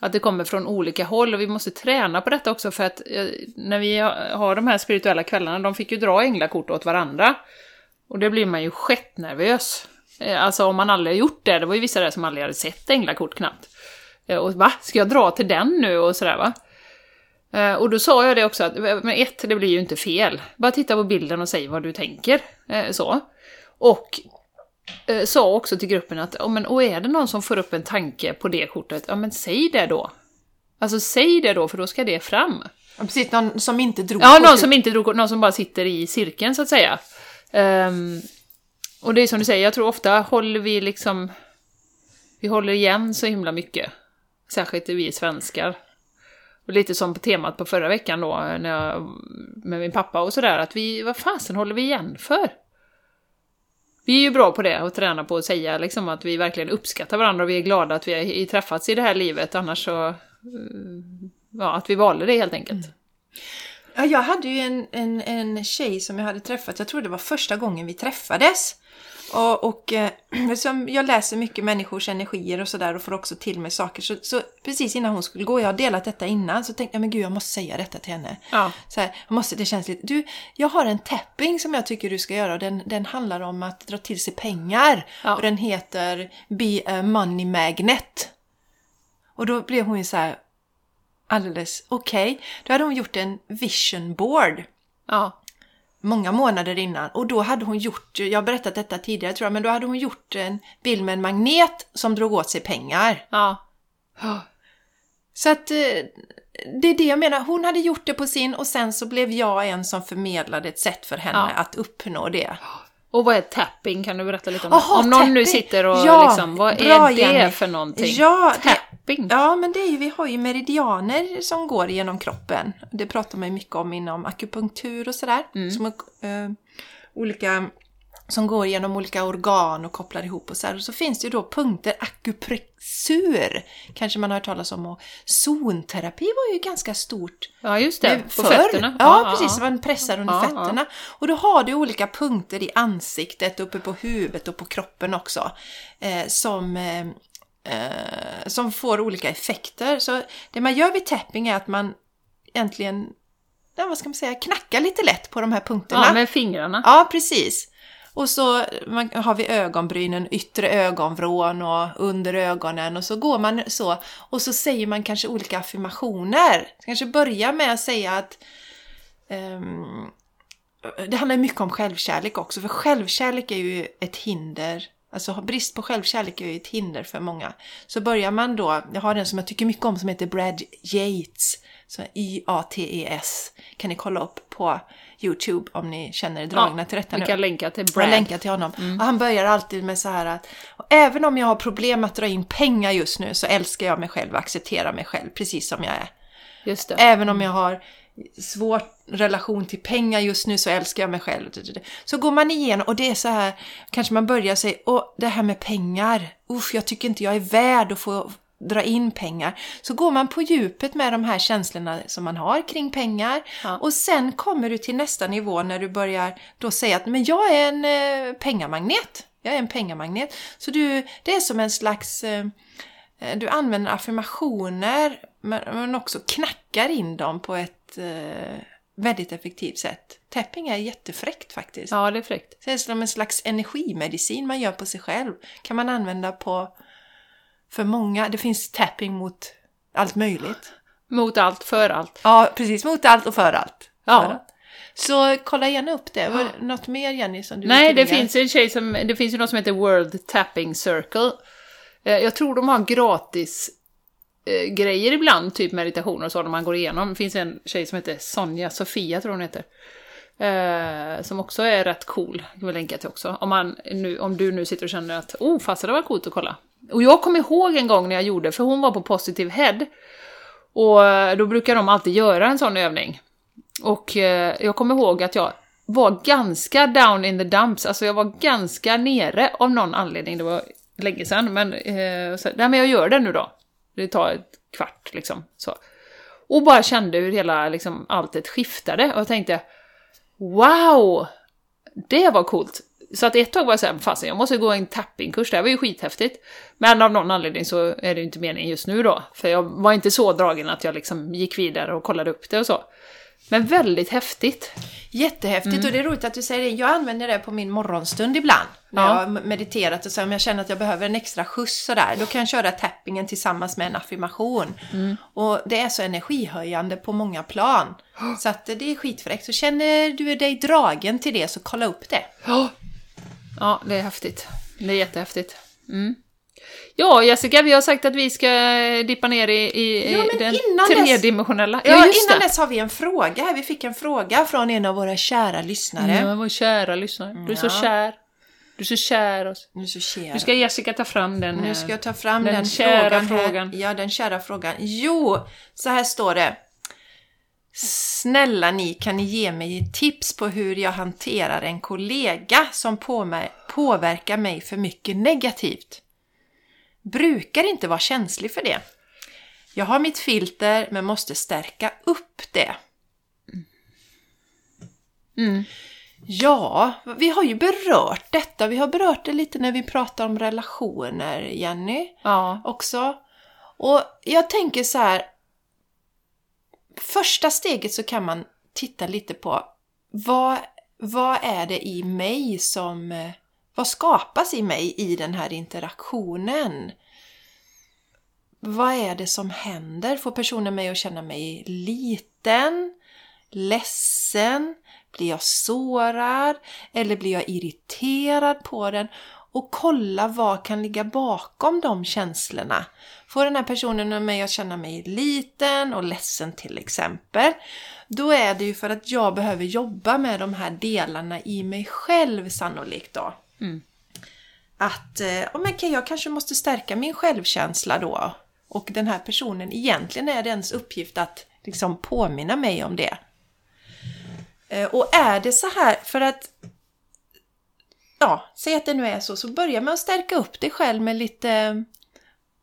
att det kommer från olika håll och vi måste träna på detta också för att eh, när vi har- de här spirituella kvällarna, de fick ju dra änglakort åt varandra. Och det blir man ju skitnervös. Eh, alltså om man aldrig har gjort det, det var ju vissa där som aldrig hade sett änglakort knappt. Och va, ska jag dra till den nu och sådär va? Och då sa jag det också att, men ett, det blir ju inte fel. Bara titta på bilden och säg vad du tänker. Så. Och eh, sa också till gruppen att, ja men och är det någon som får upp en tanke på det kortet, ja men säg det då. Alltså säg det då, för då ska det fram. Och Precis, någon som inte drog Ja, någon kortet. som inte drog, någon som bara sitter i cirkeln så att säga. Ehm, och det är som du säger, jag tror ofta håller vi liksom, vi håller igen så himla mycket. Särskilt vi svenskar. Och lite som på temat på förra veckan då, när jag, med min pappa och sådär, att vi, vad fasen håller vi igen för? Vi är ju bra på det, att träna på att säga liksom att vi verkligen uppskattar varandra och vi är glada att vi har träffats i det här livet, annars så... Eh, ja, att vi valde det helt enkelt. Mm. Ja, jag hade ju en, en, en tjej som jag hade träffat, jag tror det var första gången vi träffades. Och, och eh, som jag läser mycket människors energier och sådär och får också till mig saker. Så, så precis innan hon skulle gå, jag har delat detta innan, så tänkte jag men gud jag måste säga detta till henne. Ja. Så här, jag måste, det känns lite, du, jag har en tapping som jag tycker du ska göra och den, den handlar om att dra till sig pengar. Ja. Och den heter Be a Money Magnet. Och då blev hon ju så här, alldeles okej. Då hade hon gjort en vision board Ja. Många månader innan och då hade hon gjort, jag har berättat detta tidigare tror jag, men då hade hon gjort en bild med en magnet som drog åt sig pengar. Ja. Så att eh, det är det jag menar, hon hade gjort det på sin och sen så blev jag en som förmedlade ett sätt för henne Ja. att uppnå det. Och vad är tapping? Kan du berätta lite om Jaha, det? Om någon nu tapping. sitter och Ja, liksom, vad är det Jenny. för någonting? Ja, det- tapping? Ja, men det är ju, vi har ju meridianer som går genom kroppen. Det pratar man ju mycket om inom akupunktur och sådär. Som, eh, olika, som går genom olika organ och kopplar ihop och så här. Och så finns det ju då punkter, akupressur kanske man har hört talas om. Och zonterapi var ju ganska stort Ja, just det. På förr- fötterna. Ja, precis. Man pressar under Ja, fötterna. Och då har du olika punkter i ansiktet, uppe på huvudet och på kroppen också. Eh, som, eh, eh, som får olika effekter. Så det man gör vid tapping är att man egentligen, ja, vad ska man säga, knackar lite lätt på de här punkterna. Ja, med fingrarna. Ja, precis. Och så man, har vi ögonbrynen, yttre ögonvrån och under ögonen och så går man så och så säger man kanske olika affirmationer. Kanske börja med att säga att ehm, det handlar mycket om självkärlek också, för självkärlek är ju ett hinder. Alltså brist på självkärlek är ju ett hinder för många. Så börjar man då, jag har en som jag tycker mycket om som heter Brad Yates. Så Y-A-T-E-S. Kan ni kolla upp på YouTube om ni känner er dragna till detta vi nu. kan länka till Jag Brad. länkar till honom. Och han börjar alltid med så här att och även om jag har problem att dra in pengar just nu så älskar jag mig själv och accepterar mig själv precis som jag är. Just det. Även om jag har svår relation till pengar just nu så älskar jag mig själv. Så går man igenom och det är så här, kanske man börjar säga, åh det här med pengar, usch jag tycker inte jag är värd att få dra in pengar. Så går man på djupet med de här känslorna som man har kring pengar Ja. och sen kommer du till nästa nivå när du börjar då säga att men jag är en eh, pengamagnet. Jag är en pengamagnet. Så du, det är som en slags eh, Eh, Du använder affirmationer men också knackar in dem på ett eh, väldigt effektivt sätt. Tapping är jättefräckt faktiskt. Ja, det är fräckt. Det är som en slags energimedicin man gör på sig själv. Kan man använda på för många. Det finns tapping mot allt möjligt. Mot allt, för allt. Ja, precis. Mot allt och för allt. Ja. För allt. Så kolla gärna upp det. Var det något mer Jenny som du Nej, det finns en tjej som, det finns ju något som heter World Tapping Circle. Eh, Jag tror de har gratis eh, grejer ibland, typ meditationer och så, när man går igenom. Det finns en tjej som heter Sonja Sofia, tror hon heter. Eh, som också är rätt cool, kan vi länka till också. Om, man nu, om du nu sitter och känner att oh, fast det var coolt att kolla. Och jag kommer ihåg en gång när jag gjorde, för hon var på Positive Head. Och eh, då brukar de alltid göra en sån övning. Och eh, jag kommer ihåg att jag var ganska down in the dumps, alltså jag var ganska nere av någon anledning, det var länge sedan, men, eh, så, nej, men jag gör det nu då. Det tar ett kvart liksom. Så. Och bara kände hur hela liksom, alltet skiftade och jag tänkte Wow! Det var coolt! Så att ett tag var jag såhär, fasen jag måste gå en tappingkurs, det här var ju skithäftigt. Men av någon anledning så är det ju inte meningen just nu då. För jag var inte så dragen att jag liksom gick vidare och kollade upp det och så. Men väldigt häftigt. Jättehäftigt Mm. och det är roligt att du säger det. Jag använder det på min morgonstund ibland. När Ja. jag har mediterat och så om jag känner att jag behöver en extra skjuts sådär. Då kan jag köra tappingen tillsammans med en affirmation. Mm. Och det är så energihöjande på många plan. Så att det är skitfräckt. Så känner du dig dragen till det så kolla upp det. Ja, ja det är häftigt. Det är jättehäftigt. Mm. Ja, Jessica, vi har sagt att vi ska dippa ner i, i, Ja, den dess- tredimensionella. Ja, just innan det. dess har vi en fråga här. Vi fick en fråga från en av våra kära lyssnare. Ja, vår kära lyssnare. Du är så Ja. kär. Du är så kär oss. Nu så kär. Nu ska Jessica ta fram den. Nu ska jag ta fram Den den, kära frågan, frågan. Ja, den kära frågan. Jo, så här står det. Snälla ni, kan ni ge mig tips på hur jag hanterar en kollega som på mig, påverkar mig för mycket negativt? Brukar inte vara känslig för det. Jag har mitt filter men måste stärka upp det. Mm. Ja, vi har ju berört detta. Vi har berört det lite när vi pratar om relationer, Jenny Ja. också. Och jag tänker så här. Första steget så kan man titta lite på vad, vad är det i mig som... Vad skapas i mig i den här interaktionen? vad är det som händer? Får personen mig att känna mig liten? Ledsen? Blir jag sårad? Eller blir jag irriterad på den? Och kolla vad kan ligga bakom de känslorna. Får den här personen mig att känna mig liten och ledsen till exempel, då är det ju för att jag behöver jobba med de här delarna i mig själv sannolikt då. Mm. Att eh, okay, jag kanske måste stärka min självkänsla då. Och den här personen, egentligen är det ens uppgift att liksom påminna mig om det. Eh, och är det så här, för att ja, säg att det nu är så, så börja med att stärka upp dig själv med lite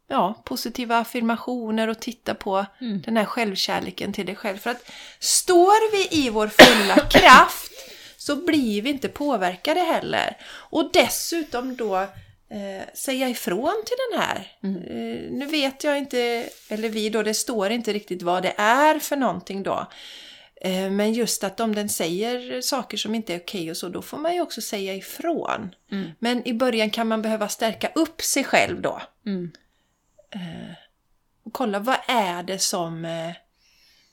ja, positiva affirmationer och titta på mm. den här självkärleken till dig själv. För att står vi i vår fulla kraft så blir vi inte påverkade heller. Och dessutom då eh, säga ifrån till den här. Mm. Eh, nu vet jag inte, eller vi då, det står inte riktigt vad det är för någonting då. Eh, men just att om den säger saker som inte är okej och så, då får man ju också säga ifrån. Mm. Men i början kan man behöva stärka upp sig själv då. Mm. Eh, och kolla, vad är det som...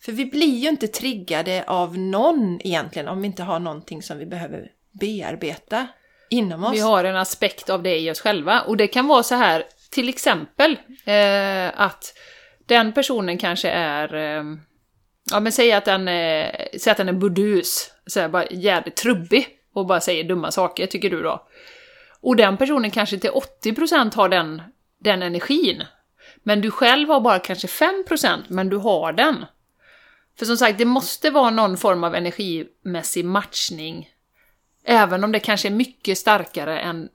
För vi blir ju inte triggade av någon egentligen om vi inte har någonting som vi behöver bearbeta inom oss. Vi har en aspekt av det i oss själva. Och det kan vara så här, till exempel, eh, att den personen kanske är... Eh, ja men säg att den, eh, säg att den är burdus, så här, bara jävligt trubbig och bara säger dumma saker, tycker du då. Och den personen kanske till 80% har den, den energin. Men du själv har bara kanske 5% men du har den. För som sagt, det måste vara någon form av energimässig matchning. Även om det kanske är mycket starkare än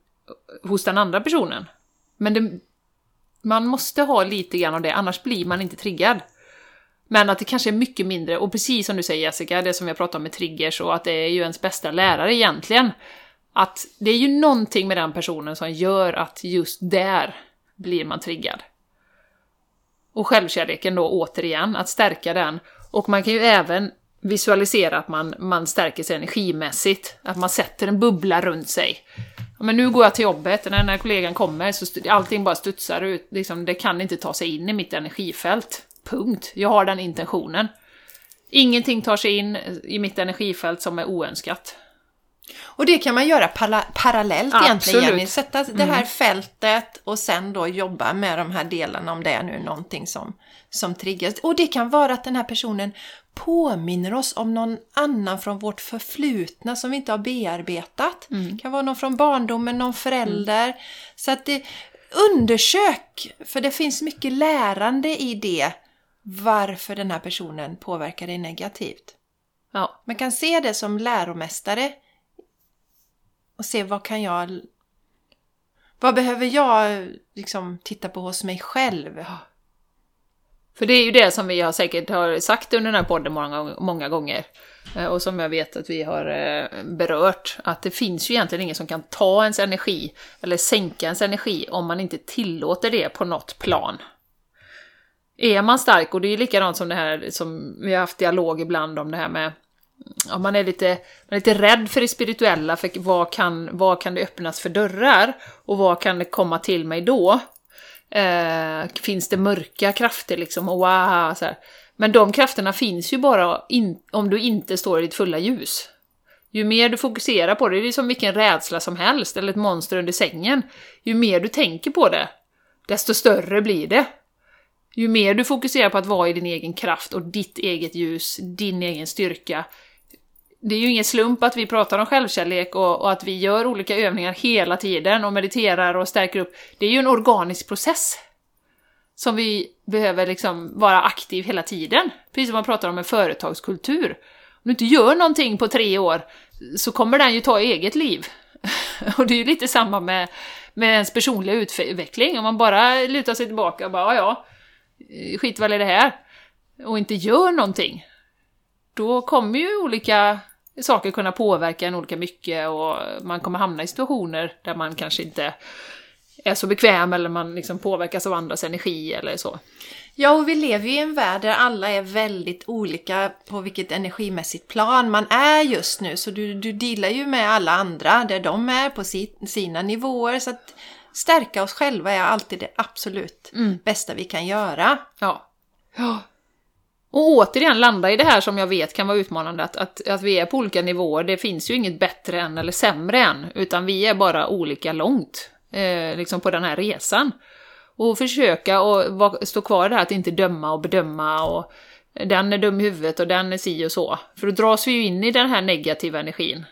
hos den andra personen. Men det, man måste ha lite grann av det, annars blir man inte triggad. Men att det kanske är mycket mindre, och precis som du säger Jessica, det som jag pratade om med triggers och att det är ju ens bästa lärare egentligen. Att det är ju någonting med den personen som gör att just där blir man triggad. Och självkärleken då återigen, att stärka den. Och man kan ju även visualisera att man, man stärker sig energimässigt. Att man sätter en bubbla runt sig. Men nu går jag till jobbet, när den här kollegan kommer så allting bara studsar ut. Liksom, det kan inte ta sig in i mitt energifält. Punkt. Jag har den intentionen. Ingenting tar sig in i mitt energifält som är oönskat. Och det kan man göra para parallellt Absolut. egentligen, Jenny. Sätta det här mm. fältet och sen då jobba med de här delarna om det är nu någonting som, som triggas. Och det kan vara att den här personen påminner oss om någon annan från vårt förflutna som vi inte har bearbetat. Mm. Det kan vara någon från barndomen, någon förälder. Mm. Så att det, undersök! För det finns mycket lärande i det varför den här personen påverkar dig negativt. Ja. Man kan se det som läromästare och se vad kan jag... Vad behöver jag liksom titta på hos mig själv? För det är ju det som vi har säkert har sagt under den här podden många, många gånger. Eh, och som jag vet att vi har eh, berört. Att det finns ju egentligen ingen som kan ta ens energi eller sänka ens energi om man inte tillåter det på något plan. Är man stark, och det är ju likadant som det här som vi har haft dialog ibland om det här med om man, är lite, man är lite rädd för det spirituella, för vad kan, vad kan det öppnas för dörrar? Och vad kan det komma till mig då? Eh, finns det mörka krafter liksom? Och wow, så här. Men de krafterna finns ju bara in, om du inte står i ditt fulla ljus. Ju mer du fokuserar på det, det är som vilken rädsla som helst, eller ett monster under sängen. Ju mer du tänker på det, desto större blir det. Ju mer du fokuserar på att vara i din egen kraft och ditt eget ljus, din egen styrka. Det är ju ingen slump att vi pratar om självkärlek och, och, att vi gör olika övningar hela tiden och mediterar och stärker upp. Det är ju en organisk process. Som vi behöver liksom vara aktiv hela tiden. Precis som man pratar om en företagskultur. Om du inte gör någonting på tre år så kommer den ju ta eget liv. och det är ju lite samma med, med ens personliga utveckling. Om man bara lutar sig tillbaka och bara ja, skit väl i det här, och inte gör någonting, då kommer ju olika saker kunna påverka en olika mycket och man kommer hamna i situationer där man kanske inte är så bekväm eller man liksom påverkas av andras energi eller så. Ja, och vi lever ju i en värld där alla är väldigt olika på vilket energimässigt plan man är just nu. Så du, du dealar ju med alla andra där de är på si, sina nivåer. Så att stärka oss själva är alltid det absolut Mm. bästa vi kan göra. Ja. ja. Och återigen landa i det här som jag vet kan vara utmanande, att, att, att vi är på olika nivåer. Det finns ju inget bättre än eller sämre än, utan vi är bara olika långt eh, liksom på den här resan. Och försöka och stå kvar där att inte döma och bedöma och eh, den är dum i huvudet och den är si och så. För då dras vi ju in i den här negativa energin.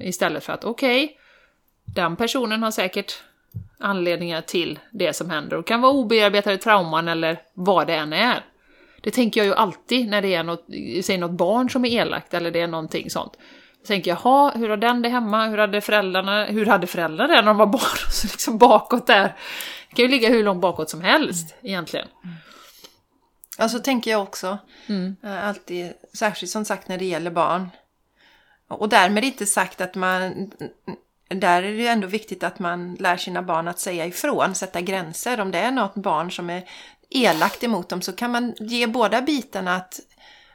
Istället för att okej, den personen har säkert anledningar till det som händer. Och det kan vara obearbetade trauman eller vad det än är. Det tänker jag ju alltid när det är något, säg något barn som är elakt eller det är någonting sånt. Då tänker jag, jaha, hur har den det hemma? Hur hade föräldrarna, hur hade föräldrarna det när de var barn? Så liksom bakåt där. Det kan ju ligga hur långt bakåt som helst egentligen. Ja, så tänker jag också. Mm. Eh, Alltid, särskilt som sagt när det gäller barn. Och därmed inte sagt att man... Där är det ju ändå viktigt att man lär sina barn att säga ifrån, sätta gränser. Om det är något barn som är elakt emot dem så kan man ge båda bitarna att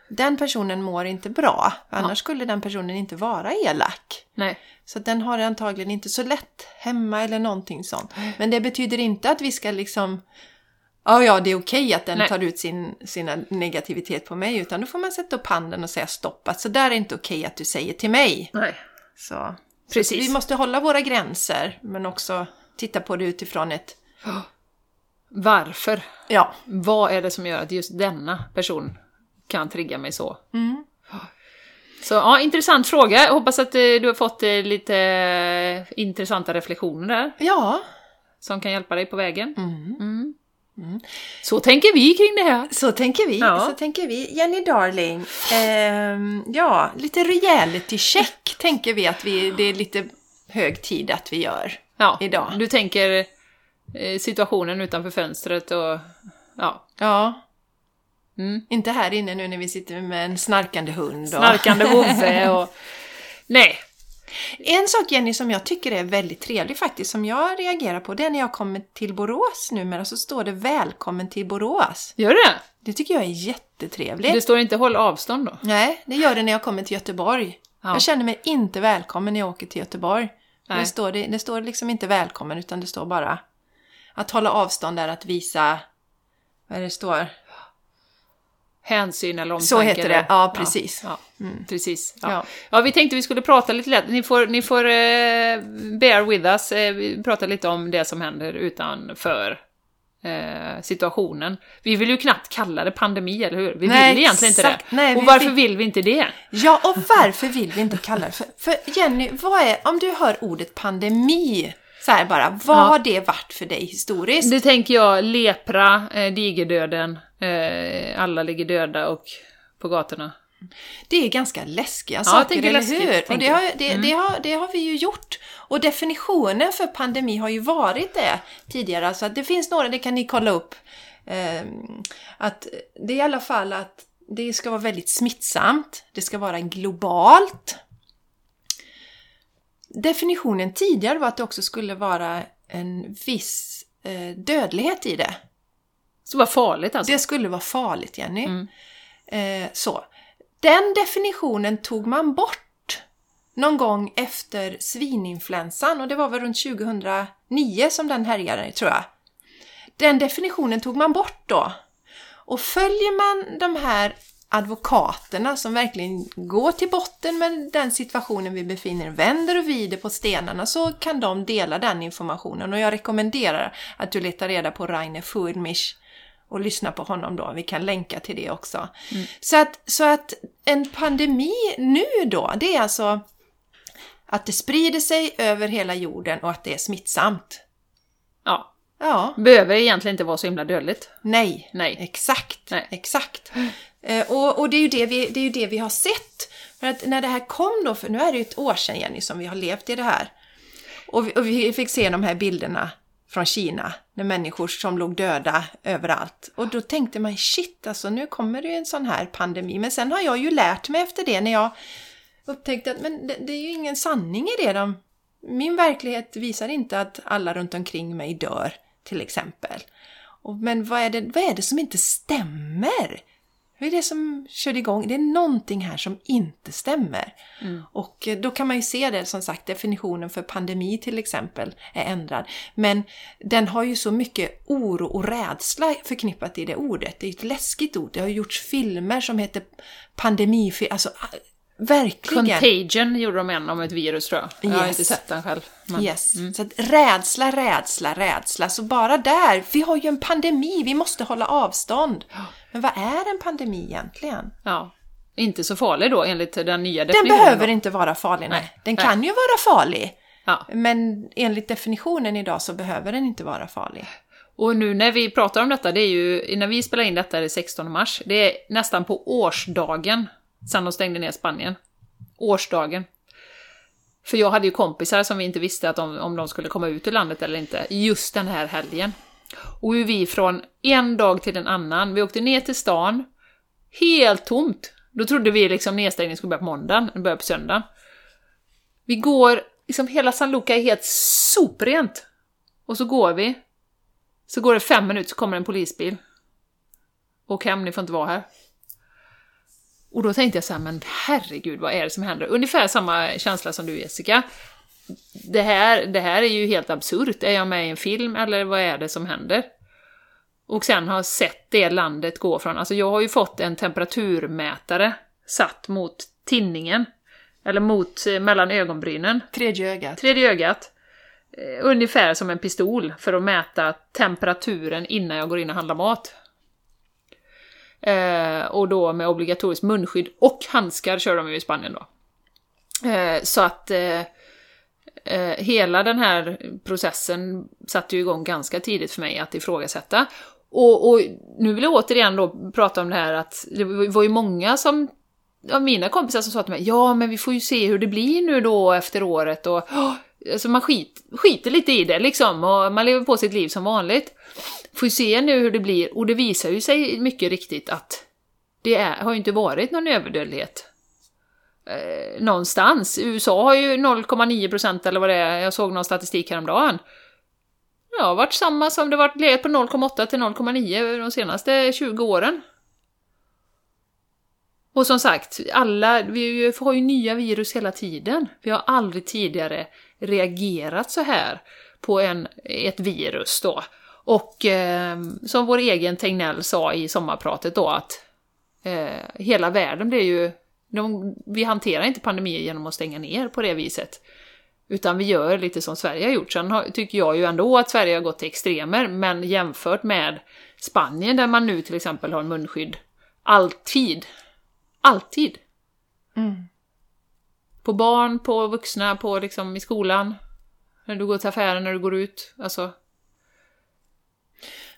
den personen mår inte bra. Annars skulle den personen inte vara elak. Nej. Så den har det antagligen inte så lätt hemma eller någonting sånt. Men det betyder inte att vi ska liksom... Ja, ja, det är okej att den Nej. tar ut sin, sina negativitet på mig. Utan då får man sätta upp handen och säga stopp. Att så där är inte okej att du säger till mig. Nej. Så, Precis. så vi måste hålla våra gränser. Men också titta på det utifrån ett... Varför? Ja, Vad är det som gör att just denna person kan trigga mig så? Mm. Så ja, intressant fråga. Jag hoppas att eh, du har fått eh, lite eh, intressanta reflektioner där, ja. som kan hjälpa dig på vägen. Mm. Mm. Så tänker vi kring det här. Så tänker vi. Ja. Så tänker vi. Jenny Darling. ehm, ja, lite reality check tänker vi att vi, det är lite hög tid att vi gör. Ja, Idag. Du tänker eh, situationen utanför fönstret och ja, Ja. Mm. Inte här inne nu när vi sitter med en snarkande hund. Och... snarkande vovve och... Nej, En sak Jenny som jag tycker är väldigt trevlig faktiskt, som jag reagerar på, det är när jag kommer till Borås numera så står det Välkommen till Borås. gör det? Det tycker jag är jättetrevligt. Det står inte håll avstånd då? Nej, det gör det när jag kommer till Göteborg. Ja. Jag känner mig inte välkommen när jag åker till Göteborg. Det står, det, det står liksom inte välkommen utan det står bara att hålla avstånd är att visa, vad är det står? Hänsyn eller omtanke. Så heter det, ja precis. Ja, precis. Ja. Ja. Ja. vi tänkte vi skulle prata lite lätt. Ni får, ni får eh, bear with us. Eh, vi pratar lite om det som händer utanför eh, situationen. Vi vill ju knappt kalla det pandemi, eller hur? Vi Nej, vill egentligen inte exakt. det. Nej, och vi- varför vi- vill vi inte det? Ja, och varför vill vi inte kalla det för... För Jenny, vad är, om du hör ordet pandemi, så här bara, vad Ja. har det varit för dig historiskt? Det tänker jag, lepra, eh, digerdöden, eh, alla ligger döda och på gatorna. Det är ganska läskiga jag saker, eller läskigt, hur? Och det har, det, det, har, det har vi ju gjort. Och definitionen för pandemi har ju varit det tidigare. Så att det finns några, det kan ni kolla upp. Eh, att det är i alla fall att det ska vara väldigt smittsamt. Det ska vara globalt. Definitionen tidigare var att det också skulle vara en viss eh, dödlighet i det. Så vad farligt alltså. Det skulle vara farligt, Jenny. Mm. Eh, så. Den definitionen tog man bort någon gång efter svininfluensan och det var väl runt 2009 som den härjade, tror jag. Den definitionen tog man bort då. Och följer man de här advokaterna som verkligen går till botten med den situationen vi befinner vänder och vrider på stenarna så kan de dela den informationen och jag rekommenderar att du letar reda på Rainer Fuhrmich och lyssna på honom då. Vi kan länka till det också. Så, att, så att en pandemi nu då, det är alltså att det sprider sig över hela jorden och att det är smittsamt. Ja. Ja, Behöver egentligen inte vara så himla dödligt. nej, Nej. exakt, Nej. exakt. Eh, och och det, är ju det, vi, det är ju det vi har sett. För att när det här kom då, för nu är det ju ett år sedan Jenny som vi har levt i det här. Och vi, och vi fick se de här bilderna från Kina, när människor som låg döda överallt. Och då tänkte man, shit alltså nu kommer det ju en sån här pandemi. Men sen har jag ju lärt mig efter det när jag upptäckte att men det, det är ju ingen sanning i det. De, min verklighet visar inte att alla runt omkring mig dör, till exempel. Och, men vad är, det, vad är det som inte stämmer? Det är det som körde igång. Det är någonting här som inte stämmer. Och eh, då kan man ju se det, som sagt, definitionen för pandemi till exempel är ändrad. Men den har ju så mycket oro och rädsla förknippat i det ordet. Det är ju ett läskigt ord. Det har gjorts filmer som heter pandemifilm. Alltså, verkligen. Contagion gjorde de en om ett virus tror jag. Jag har inte sett den själv. Men... Yes. Så att rädsla, rädsla, rädsla. Så bara där, vi har ju en pandemi, vi måste hålla avstånd. Men vad är en pandemi egentligen? Ja. Inte så farlig då enligt den nya Den definitionen. behöver då. inte vara farlig, nej. Nej, Den nej. kan ju vara farlig. Ja. Men enligt definitionen idag så behöver den inte vara farlig. Och nu när vi pratar om detta, det är ju, när vi spelar in detta är det 16 mars, det är nästan på årsdagen sen de stängde ner Spanien. Årsdagen. För jag hade ju kompisar som vi inte visste att de, om de skulle komma ut ur landet eller inte, just den här helgen. Och hur vi från en dag till en annan, vi åkte ner till stan, helt tomt. Då trodde vi liksom nedstängningen skulle börja på måndagen, den började på söndagen. Vi går, liksom hela San Luca är helt soprent. Och så går vi, så går det fem minuter så kommer en polisbil. Åk hem, ni får inte vara här. Och då tänkte jag så här, men herregud, vad är det som händer? Ungefär samma känsla som du Jessica. Det här, det här är ju helt absurt. Är jag med i en film eller vad är det som händer? Och sen har sett det landet gå från, alltså jag har ju fått en temperaturmätare satt mot tinningen. Eller mot, eh, mellan ögonbrynen. Tredje ögat. Tredje ögat. Eh, ungefär som en pistol för att mäta temperaturen innan jag går in och handlar mat. Eh, och då med obligatoriskt munskydd och handskar kör de ju i Spanien då. Eh, så att eh, eh, hela den här processen satte ju igång ganska tidigt för mig att ifrågasätta. Och, och nu vill jag återigen då prata om det här att det var ju många som av mina kompisar som sa till mig ja men vi får ju se hur det blir nu då efter året och alltså man skit, skiter lite i det liksom och man lever på sitt liv som vanligt. Får ju se nu hur det blir och det visar ju sig mycket riktigt att det är, har ju inte varit någon överdödlighet eh, någonstans. USA har ju 0,9% eller vad det är, jag såg någon statistik häromdagen. Ja, det har varit samma som det varit legat på 0,8 till 0,9 de senaste 20 åren. Och som sagt, alla, vi har ju nya virus hela tiden. Vi har aldrig tidigare reagerat så här på en, ett virus då. Och eh, som vår egen Tegnell sa i sommarpratet då att eh, hela världen blir ju... De, vi hanterar inte pandemier genom att stänga ner på det viset. Utan vi gör lite som Sverige har gjort. Sen har, tycker jag ju ändå att Sverige har gått till extremer, men jämfört med Spanien där man nu till exempel har munskydd alltid. Alltid. Mm. På barn, på vuxna, på liksom i skolan. När du går till affären, när du går ut. Alltså,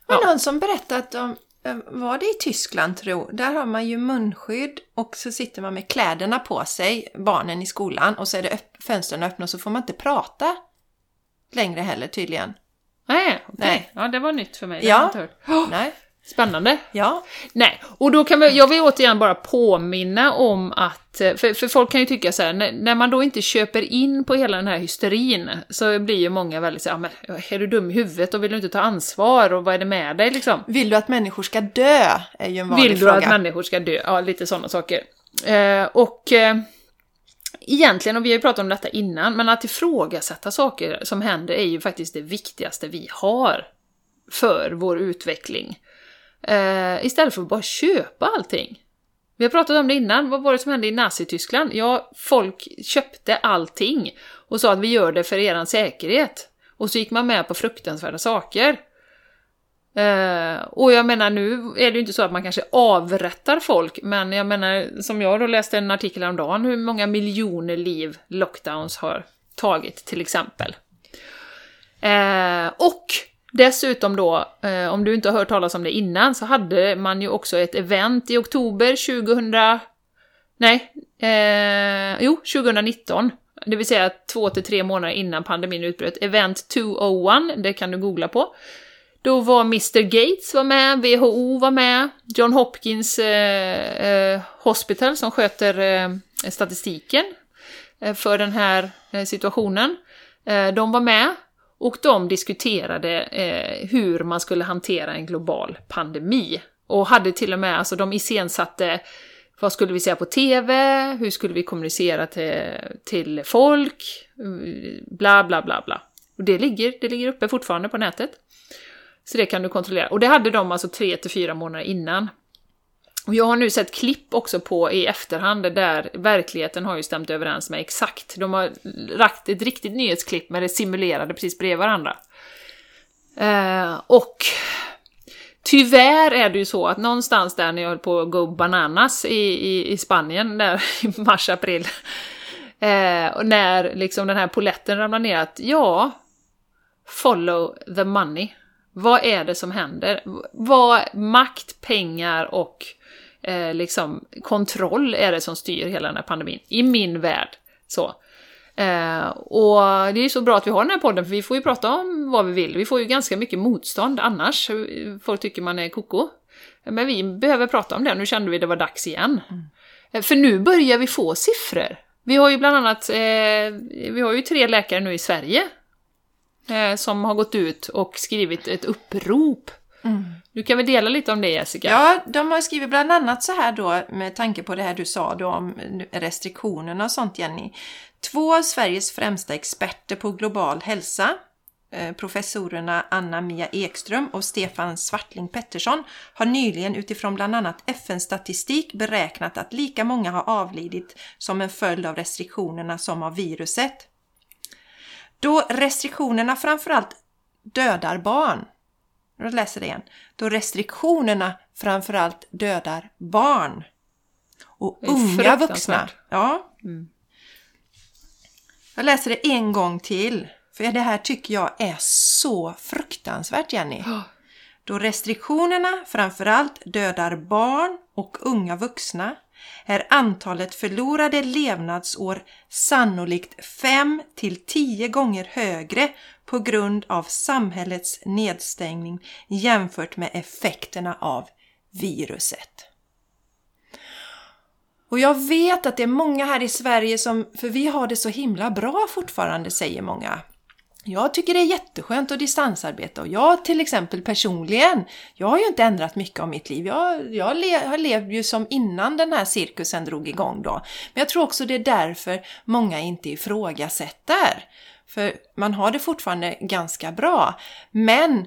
Ja. någon som berättade att de, eh, var det i Tyskland tro, där har man ju munskydd och så sitter man med kläderna på sig, barnen i skolan, och så är det öpp- fönstren öppna och så får man inte prata längre heller tydligen. nej, okej. Nej. Ja, det var nytt för mig. Det har jag Ja, inte hört. nej, Spännande. ja, Nej, och då kan vi, jag vill återigen bara påminna om att, eh, för, för folk kan ju tycka så här, när, när man då inte köper in på hela den här hysterin så blir ju många väldigt så här, "Ja, men är du dum i huvudet och vill du inte ta ansvar och vad är det med dig liksom? Vill du att människor ska dö? Är ju en vanlig Vill du fråga. att människor ska dö? Ja, lite sådana saker. Eh, och eh, egentligen, och vi har ju pratat om detta innan, men att ifrågasätta saker som händer är ju faktiskt det viktigaste vi har för vår utveckling. Eh, istället för att bara köpa allting. Vi har pratat om det innan, vad var det som hände i Nazityskland? Ja, folk köpte allting och sa att vi gör det för eran säkerhet. Och så gick man med på fruktansvärda saker. Eh, och jag menar, nu är det ju inte så att man kanske avrättar folk, men jag menar, som jag då läste en artikel häromdagen, hur många miljoner liv lockdowns har tagit, till exempel. Eh, och dessutom då, eh, om du inte har hört talas om det innan, så hade man ju också ett event i oktober 2000... Nej, eh, jo, 2019. Det vill säga två till tre månader innan pandemin utbröt. Event 201, det kan du googla på. Då var Mr Gates var med, WHO var med, John Hopkins eh, eh, Hospital som sköter eh, statistiken eh, för den här eh, situationen. Eh, de var med och de diskuterade eh, hur man skulle hantera en global pandemi. och hade till och med, alltså de iscensatte vad skulle vi säga på TV? Hur skulle vi kommunicera till, till folk? Eh, bla, bla, bla, bla. Och det ligger, det ligger uppe fortfarande på nätet. Så det kan du kontrollera. Och det hade de alltså tre till fyra månader innan. Och jag har nu sett klipp också på i efterhand där verkligheten har ju stämt överens med exakt. De har lagt ett riktigt nyhetsklipp med det simulerade precis bredvid varandra. Eh, och tyvärr är det ju så att någonstans där när jag höll på att gå bananas i, i, i Spanien, där i mars-april, eh, när liksom den här poletten ramlar ner, att ja, follow the money. Vad är det som händer? Vad makt, pengar och eh, liksom kontroll är det som styr hela den här pandemin, i min värld. Så. Eh, och det är ju så bra att vi har den här podden, för vi får ju prata om vad vi vill. Vi får ju ganska mycket motstånd annars. Folk tycker man är koko. Men vi behöver prata om det, nu kände vi det var dags igen. Mm. Eh, för nu börjar vi få siffror. Vi har ju bland annat, eh, vi har ju tre läkare nu i Sverige eh, som har gått ut och skrivit ett upprop Mm. Du kan väl dela lite om det Jessica? Ja, de har skrivit bland annat så här då med tanke på det här du sa då om restriktionerna och sånt Jenny. Två av Sveriges främsta experter på global hälsa, eh, professorerna Anna-Mia Ekström och Stefan Svartling Pettersson har nyligen utifrån bland annat FN-statistik beräknat att lika många har avlidit som en följd av restriktionerna som av viruset. Då restriktionerna framförallt dödar barn jag läser det igen. Då restriktionerna framförallt dödar barn. Och unga vuxna. Ja. Mm. Jag läser det en gång till. För det här tycker jag är så fruktansvärt Jenny. Oh. Då restriktionerna framförallt dödar barn och unga vuxna är antalet förlorade levnadsår sannolikt 5 till 10 gånger högre på grund av samhällets nedstängning jämfört med effekterna av viruset. Och jag vet att det är många här i Sverige som, för vi har det så himla bra fortfarande, säger många. Jag tycker det är jätteskönt att distansarbeta och jag till exempel personligen, jag har ju inte ändrat mycket av mitt liv. Jag, jag le, har levt ju som innan den här cirkusen drog igång då. Men jag tror också det är därför många inte ifrågasätter. För man har det fortfarande ganska bra. Men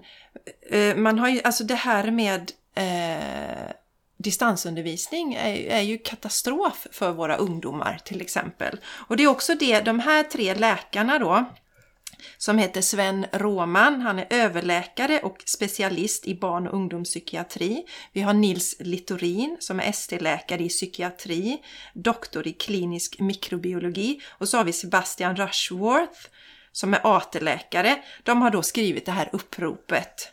eh, man har ju, alltså det här med eh, distansundervisning är, är, ju katastrof för våra ungdomar till exempel. Och det är också det, de här tre läkarna då, som heter Sven Råman. Han är överläkare och specialist i barn och ungdomspsykiatri. Vi har Nils Littorin som är ST-läkare i psykiatri, doktor i klinisk mikrobiologi och så har vi Sebastian Rushworth som är AT-läkare. De har då skrivit det här uppropet.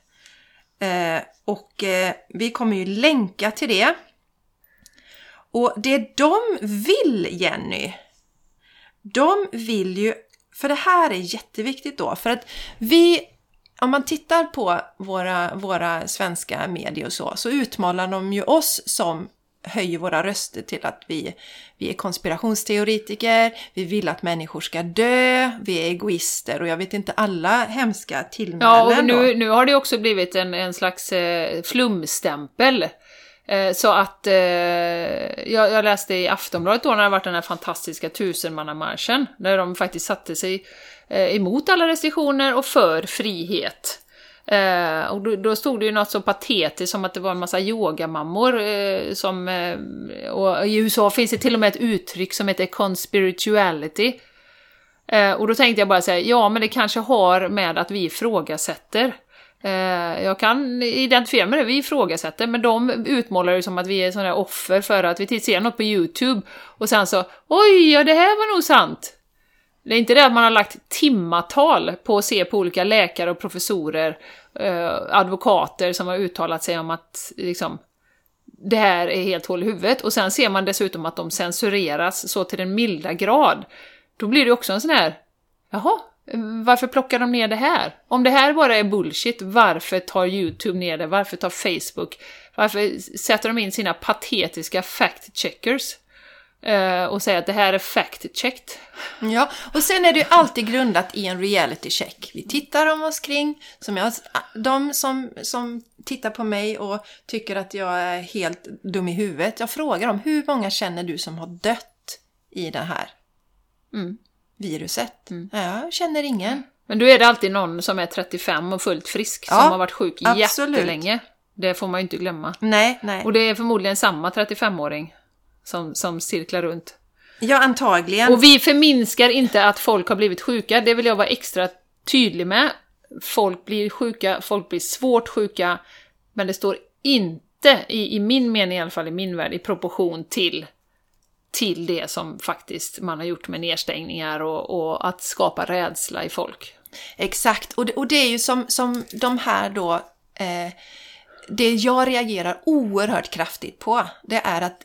Eh, och eh, vi kommer ju länka till det. Och det de vill, Jenny, de vill ju för det här är jätteviktigt då, för att vi om man tittar på våra, våra svenska medier och så, så utmanar de ju oss som höjer våra röster till att vi, vi är konspirationsteoretiker, vi vill att människor ska dö, vi är egoister och jag vet inte alla hemska tillmälen. Ja, och nu, nu har det också blivit en, en slags eh, flumstämpel Eh, så att eh, jag, jag, läste i Aftonbladet då när det varit den här fantastiska tusenmannamarschen, där de faktiskt satte sig eh, emot alla restriktioner och för frihet. Eh, och då, då, stod det ju något så patetiskt som att det var en massa yogamammor eh, som... Eh, och i USA finns det till och med ett uttryck som heter conspirituality. Eh, och då tänkte jag bara säga, ja men det kanske har med att vi ifrågasätter Eh, jag kan identifiera mig med det, vi ifrågasätter, men de utmålar det som att vi är sådana offer för att vi ser något på YouTube och sen så oj, ja det här var nog sant. Det är inte det att man har lagt timmatal på att se på olika läkare och professorer, eh, advokater som har uttalat sig om att liksom, det här är helt hål i huvudet och sen ser man dessutom att de censureras så till den milda grad. Då blir det också en sån här, jaha, varför plockar de ner det här? Om det här bara är bullshit, varför tar YouTube ner det? Varför tar Facebook? Varför sätter de in sina patetiska fact-checkers? Och säga att det här är fact-checked. Ja, och sen är det ju alltid grundat i en reality check. Vi tittar om oss kring, som jag, de som, som tittar på mig och tycker att jag är helt dum i huvudet, jag frågar dem hur många känner du som har dött i det här Mm. viruset? Ja, jag känner ingen. Men då är det alltid någon som är 35 och fullt frisk Ja, som har varit sjuk absolut. jättelänge. Det får man ju inte glömma. Nej, nej. Och det är förmodligen samma 35-åring som, som cirklar runt. Ja, antagligen. Och vi förminskar inte att folk har blivit sjuka, det vill jag vara extra tydlig med. Folk blir sjuka, folk blir svårt sjuka, men det står inte, i, i min mening i alla fall, i min värld, i proportion till, till det som faktiskt man har gjort med nedstängningar och, och att skapa rädsla i folk. Exakt, och det, och det är ju som, som de här då, eh, det jag reagerar oerhört kraftigt på, det är att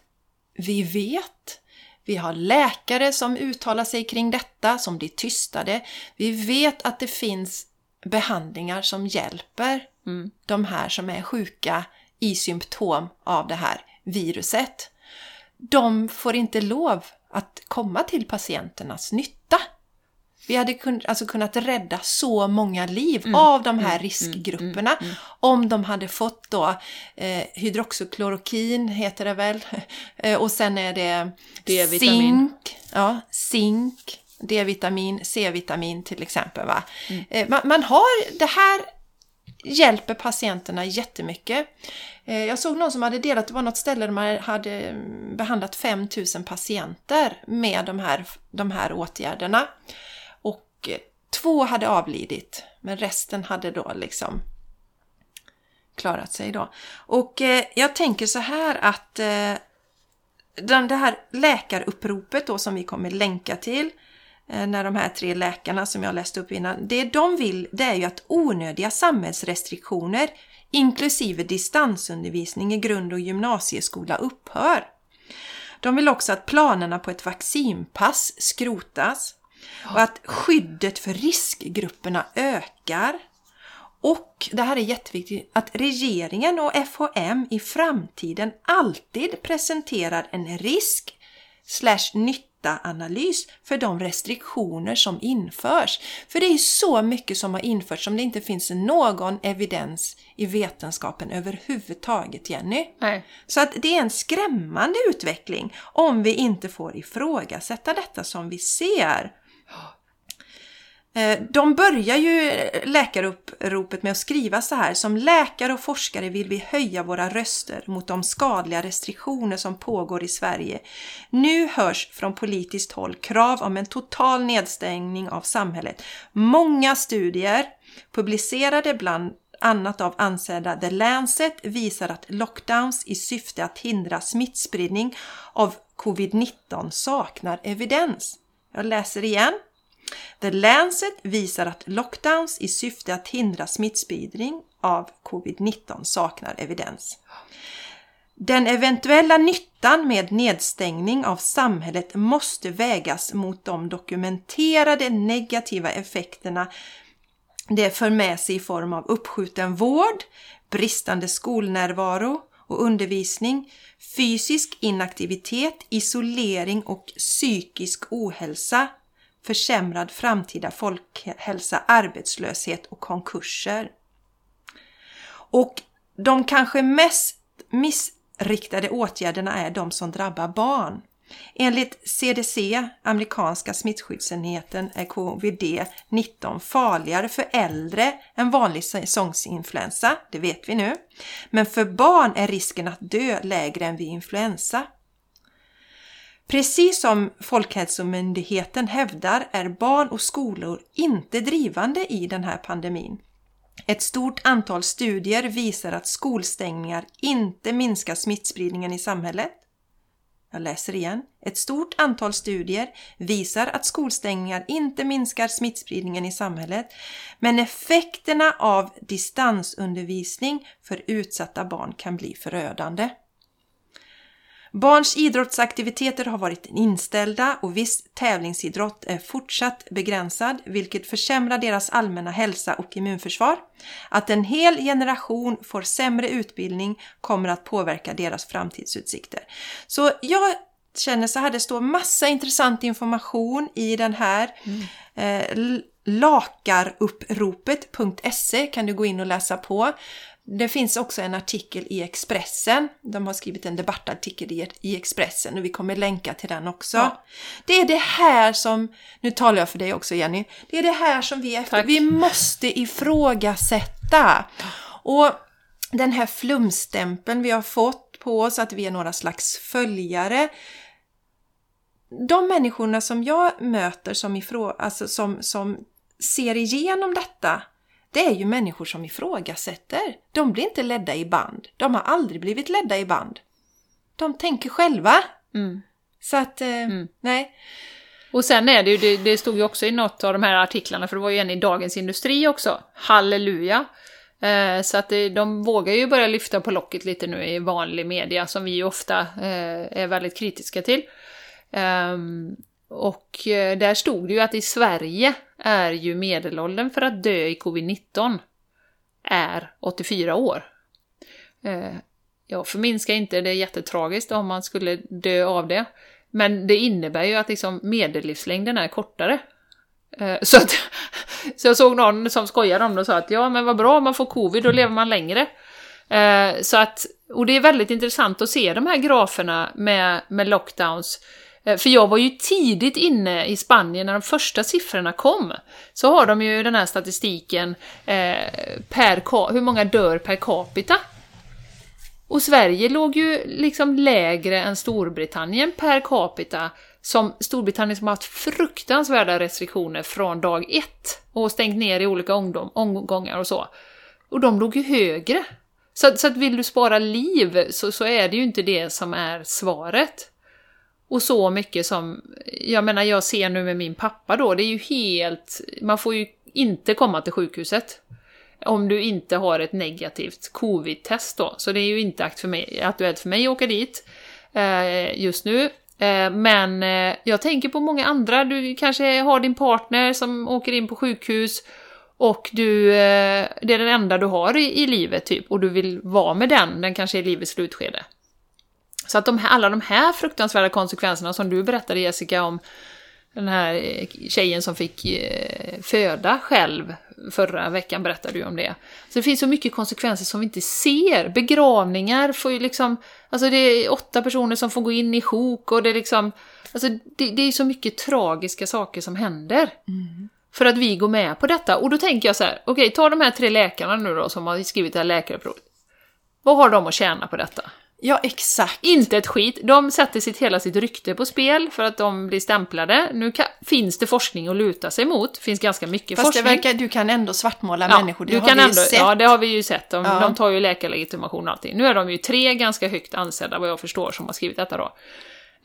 vi vet, vi har läkare som uttalar sig kring detta, som blir tystade. Vi vet att det finns behandlingar som hjälper Mm. de här som är sjuka i symptom av det här viruset. De får inte lov att komma till patienternas nytta. Vi hade kun, alltså kunnat rädda så många liv Mm. av de här riskgrupperna om de hade fått då eh, hydroxyklorokin heter det väl eh, och sen är det zink, ja, zink, D-vitamin, C-vitamin till exempel. Va? Mm. Eh, man, man har, det här hjälper patienterna jättemycket. Eh, Jag såg någon som hade delat, det var något ställe där man hade mm, behandlat 5000 patienter med de här, de här åtgärderna. Och två hade avlidit, men resten hade då liksom klarat sig då. Och eh, jag tänker så här att eh, den, det här läkaruppropet då som vi kommer länka till eh, när de här tre läkarna som jag läste upp innan, det de vill det är ju att onödiga samhällsrestriktioner inklusive distansundervisning i grund och gymnasieskola upphör. De vill också att planerna på ett vaccinpass skrotas och att skyddet för riskgrupperna ökar. Och det här är jätteviktigt, att regeringen och FHM i framtiden alltid presenterar en risk slash nytta-analys för de restriktioner som införs. För det är så mycket som har införts som det inte finns någon evidens i vetenskapen överhuvudtaget, Jenny. Nej. Så att det är en skrämmande utveckling om vi inte får ifrågasätta detta som vi ser. Eh, de börjar ju eh, läkaruppropet med att skriva så här. Som läkare och forskare vill vi höja våra röster mot de skadliga restriktioner som pågår i Sverige. Nu hörs från politiskt håll krav om en total nedstängning av samhället. Många studier publicerade bland annat av ansedda The Lancet visar att lockdowns i syfte att hindra smittspridning av covid-19 saknar evidens. Jag läser igen. The Lancet visar att lockdowns i syfte att hindra smittspridning av covid-19 saknar evidens. Den eventuella nyttan med nedstängning av samhället måste vägas mot de dokumenterade negativa effekterna det för med sig i form av uppskjuten vård, bristande skolnärvaro och undervisning, fysisk inaktivitet, isolering och psykisk ohälsa, försämrad framtida folkhälsa, arbetslöshet och konkurser. Och de kanske mest missriktade åtgärderna är de som drabbar barn. Enligt CDC, amerikanska smittskyddsenheten, är covid-19 farligare för äldre än vanlig säsongsinfluensa, det vet vi nu. Men för barn är risken att dö lägre än vid influensa. Precis som Folkhälsomyndigheten hävdar är barn och skolor inte drivande i den här pandemin. Ett stort antal studier visar att skolstängningar inte minskar smittspridningen i samhället. Jag läser igen. Ett stort antal studier visar att skolstängningar inte minskar smittspridningen i samhället, men effekterna av distansundervisning för utsatta barn kan bli förödande. Barns idrottsaktiviteter har varit inställda och viss tävlingsidrott är fortsatt begränsad, vilket försämrar deras allmänna hälsa och immunförsvar. Att en hel generation får sämre utbildning kommer att påverka deras framtidsutsikter. Så jag känner så här, det står massa intressant information i den här. Mm. Eh, lakaruppropet.se kan du gå in och läsa på. Det finns också en artikel i Expressen. De har skrivit en debattartikel i, Expressen och vi kommer länka till den också. Ja. Det är det här som, nu talar jag för dig också Jenny, det är det här som vi efter, Tack. vi måste ifrågasätta. Och den här flumstämpeln vi har fått på oss att vi är några slags följare. De människorna som jag möter som, ifrå, alltså som, som ser igenom detta, det är ju människor som ifrågasätter. De blir inte ledda i band. De har aldrig blivit ledda i band. De tänker själva. Mm. Så att, eh, nej. Och sen är det ju, det, det stod ju också i något av de här artiklarna, för det var ju en i Dagens Industri också. Halleluja! Eh, så att det, de vågar ju börja lyfta på locket lite nu i vanlig media, som vi ju ofta eh, är väldigt kritiska till. Ehm, och eh, där stod det ju att i Sverige är ju medelåldern för att dö i covid-19 är 84 år. Eh, jag förminskar inte, det är jättetragiskt om man skulle dö av det. Men det innebär ju att liksom medellivslängden är kortare. Eh, så, att, så jag såg någon som skojade om det och sa att ja men vad bra om man får covid, då lever man längre. Så att, och det är väldigt intressant att se de här graferna med, med lockdowns. Eh, för jag var ju tidigt inne i Spanien när de första siffrorna kom. Så har de ju den här statistiken eh, per hur många dör per capita. Och Sverige låg ju liksom lägre än Storbritannien per capita. Som Storbritannien som har haft fruktansvärda restriktioner från dag ett och stängt ner i olika omgång- omgångar och så. Och de låg ju högre. Så, så att vill du spara liv så, så är det ju inte det som är svaret. Och så mycket som, jag menar jag ser nu med min pappa då, det är ju helt, man får ju inte komma till sjukhuset. Om du inte har ett negativt covid-test då. Så det är ju inte aktuellt för mig att åka dit eh, just nu. Eh, men eh, jag tänker på många andra, du kanske har din partner som åker in på sjukhus och du, eh, det är den enda du har i, i livet typ och du vill vara med den, den kanske är i livets slutskede. Så att de här, alla de här fruktansvärda konsekvenserna som du berättade Jessica om, den här eh, tjejen som fick eh, föda själv förra veckan berättade du om det. Så det finns så mycket konsekvenser som vi inte ser. Begravningar får ju liksom, alltså det är åtta personer som får gå in i sjok och det är liksom, alltså det, det är så mycket tragiska saker som händer. För att vi går med på detta. Och då tänker jag så här, okej, ta de här tre läkarna nu då som har skrivit det här läkarprovet. Vad har de att tjäna på detta? Ja, exakt. Inte ett skit. De sätter sitt, hela sitt rykte på spel för att de blir stämplade. Nu kan, finns det forskning att luta sig mot. Det finns ganska mycket Fast forskning. verkar, du kan ändå svartmåla Ja, människor, det du har kan vi ju ändå, sett. Ja, det har vi ju sett. De, Ja. de tar ju läkarlegitimation och allting. Nu är de ju tre ganska högt ansedda, vad jag förstår, som har skrivit detta då.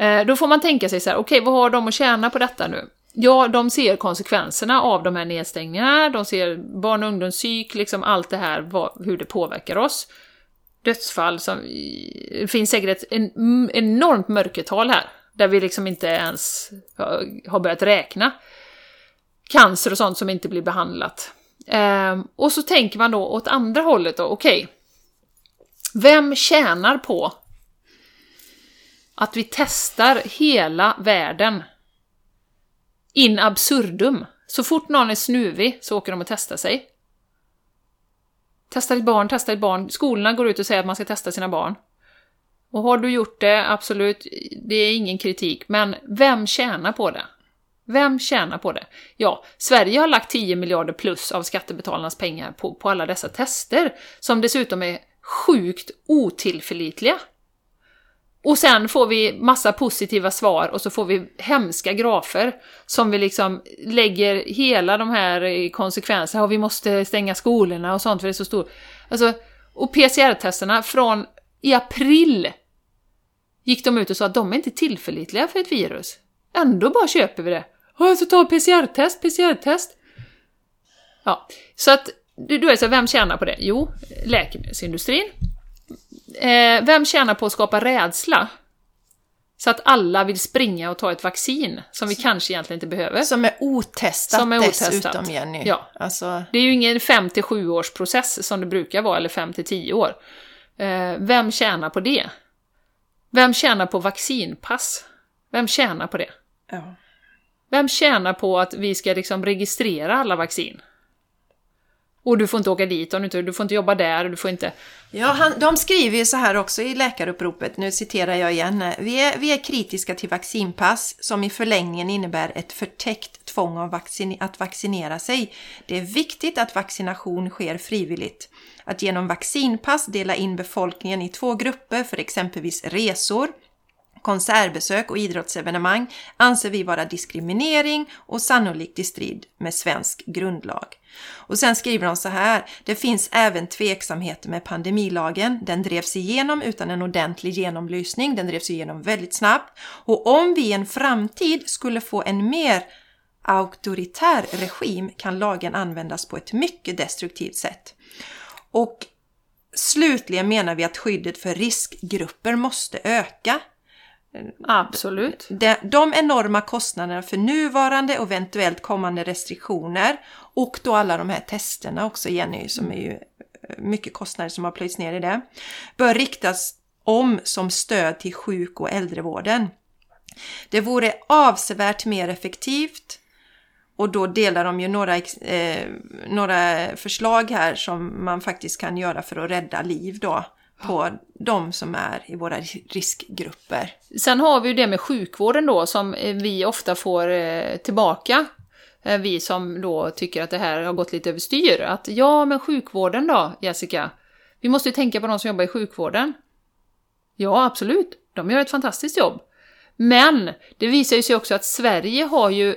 Eh, då får man tänka sig så här, okej, vad har de att tjäna på detta nu? Ja, de ser konsekvenserna av de här nedstängningarna, de ser barn och ungdomspsyk, liksom allt det här, vad, hur det påverkar oss. Dödsfall som... Det finns säkert ett en, enormt mörkertal här, där vi liksom inte ens har- börjat räkna cancer och sånt som inte blir behandlat. Ehm, och så tänker man då åt andra hållet då, okej. Vem tjänar på att vi testar hela världen in absurdum? Så fort någon är snuvig så åker de och testar sig. Testa ditt barn, testa ditt barn. Skolorna går ut och säger att man ska testa sina barn. Och har du gjort det, absolut, det är ingen kritik, men vem tjänar på det? Vem tjänar på det? Ja, Sverige har lagt 10 miljarder plus av skattebetalarnas pengar på, på alla dessa tester, som dessutom är sjukt otillförlitliga. Och sen får vi massa positiva svar och så får vi hemska grafer som vi liksom lägger hela de här eh, konsekvenserna och vi måste stänga skolorna och sånt för det är så stort. Alltså, och PCR-testerna från i april gick de ut och sa att de är inte tillförlitliga för ett virus. Ändå bara köper vi det. Och så tar PCR-test, PCR-test. Ja, så att du du är så vem tjänar på det? Jo, läkemedelsindustrin. Eh, vem tjänar på att skapa rädsla? Så att alla vill springa och ta ett vaccin som vi kanske egentligen inte behöver. Som är otestat, Som är otestat. dessutom, Jenny. Ja. Alltså, Det är ju ingen 5-7 års process som det brukar vara, eller 5-10 år. Eh, vem tjänar på det? Vem tjänar på vaccinpass? Vem tjänar på det? Ja. Vem tjänar på att vi ska liksom registrera alla vaccin? Och du får inte åka dit, och du, inte, du får inte jobba där, du får inte... Ja, han, de skriver ju så här också i läkaruppropet, nu citerar jag igen. Vi är, vi är kritiska till vaccinpass som i förlängningen innebär ett förtäckt tvång av vaccin, att vaccinera sig. Det är viktigt att vaccination sker frivilligt. Att genom vaccinpass dela in befolkningen i två grupper för exempelvis resor, konsertbesök och idrottsevenemang anser vi vara diskriminering och sannolikt i strid med svensk grundlag. Och sen skriver de så här. Det finns även tveksamheter med pandemilagen. Den drevs igenom utan en ordentlig genomlysning. Den drevs igenom väldigt snabbt. Och om vi i en framtid skulle få en mer auktoritär regim kan lagen användas på ett mycket destruktivt sätt. Och slutligen menar vi att skyddet för riskgrupper måste öka. Absolut. De, de enorma kostnaderna för nuvarande och eventuellt kommande restriktioner och då alla de här testerna också Jenny, som är ju eh, mycket kostnader som har plöjts ner i det, bör riktas om som stöd till sjuk och äldrevården. Det vore avsevärt mer effektivt och då delar de ju några, eh, några förslag här som man faktiskt kan göra för att rädda liv då på de som är i våra riskgrupper. Sen har vi ju det med sjukvården då som vi ofta får eh, tillbaka. Eh, vi som då tycker att det här har gått lite överstyr. Att ja, men sjukvården då, Jessica? Vi måste ju tänka på de som jobbar i sjukvården. Ja, absolut. De gör ett fantastiskt jobb. Men det visar ju sig också att Sverige har ju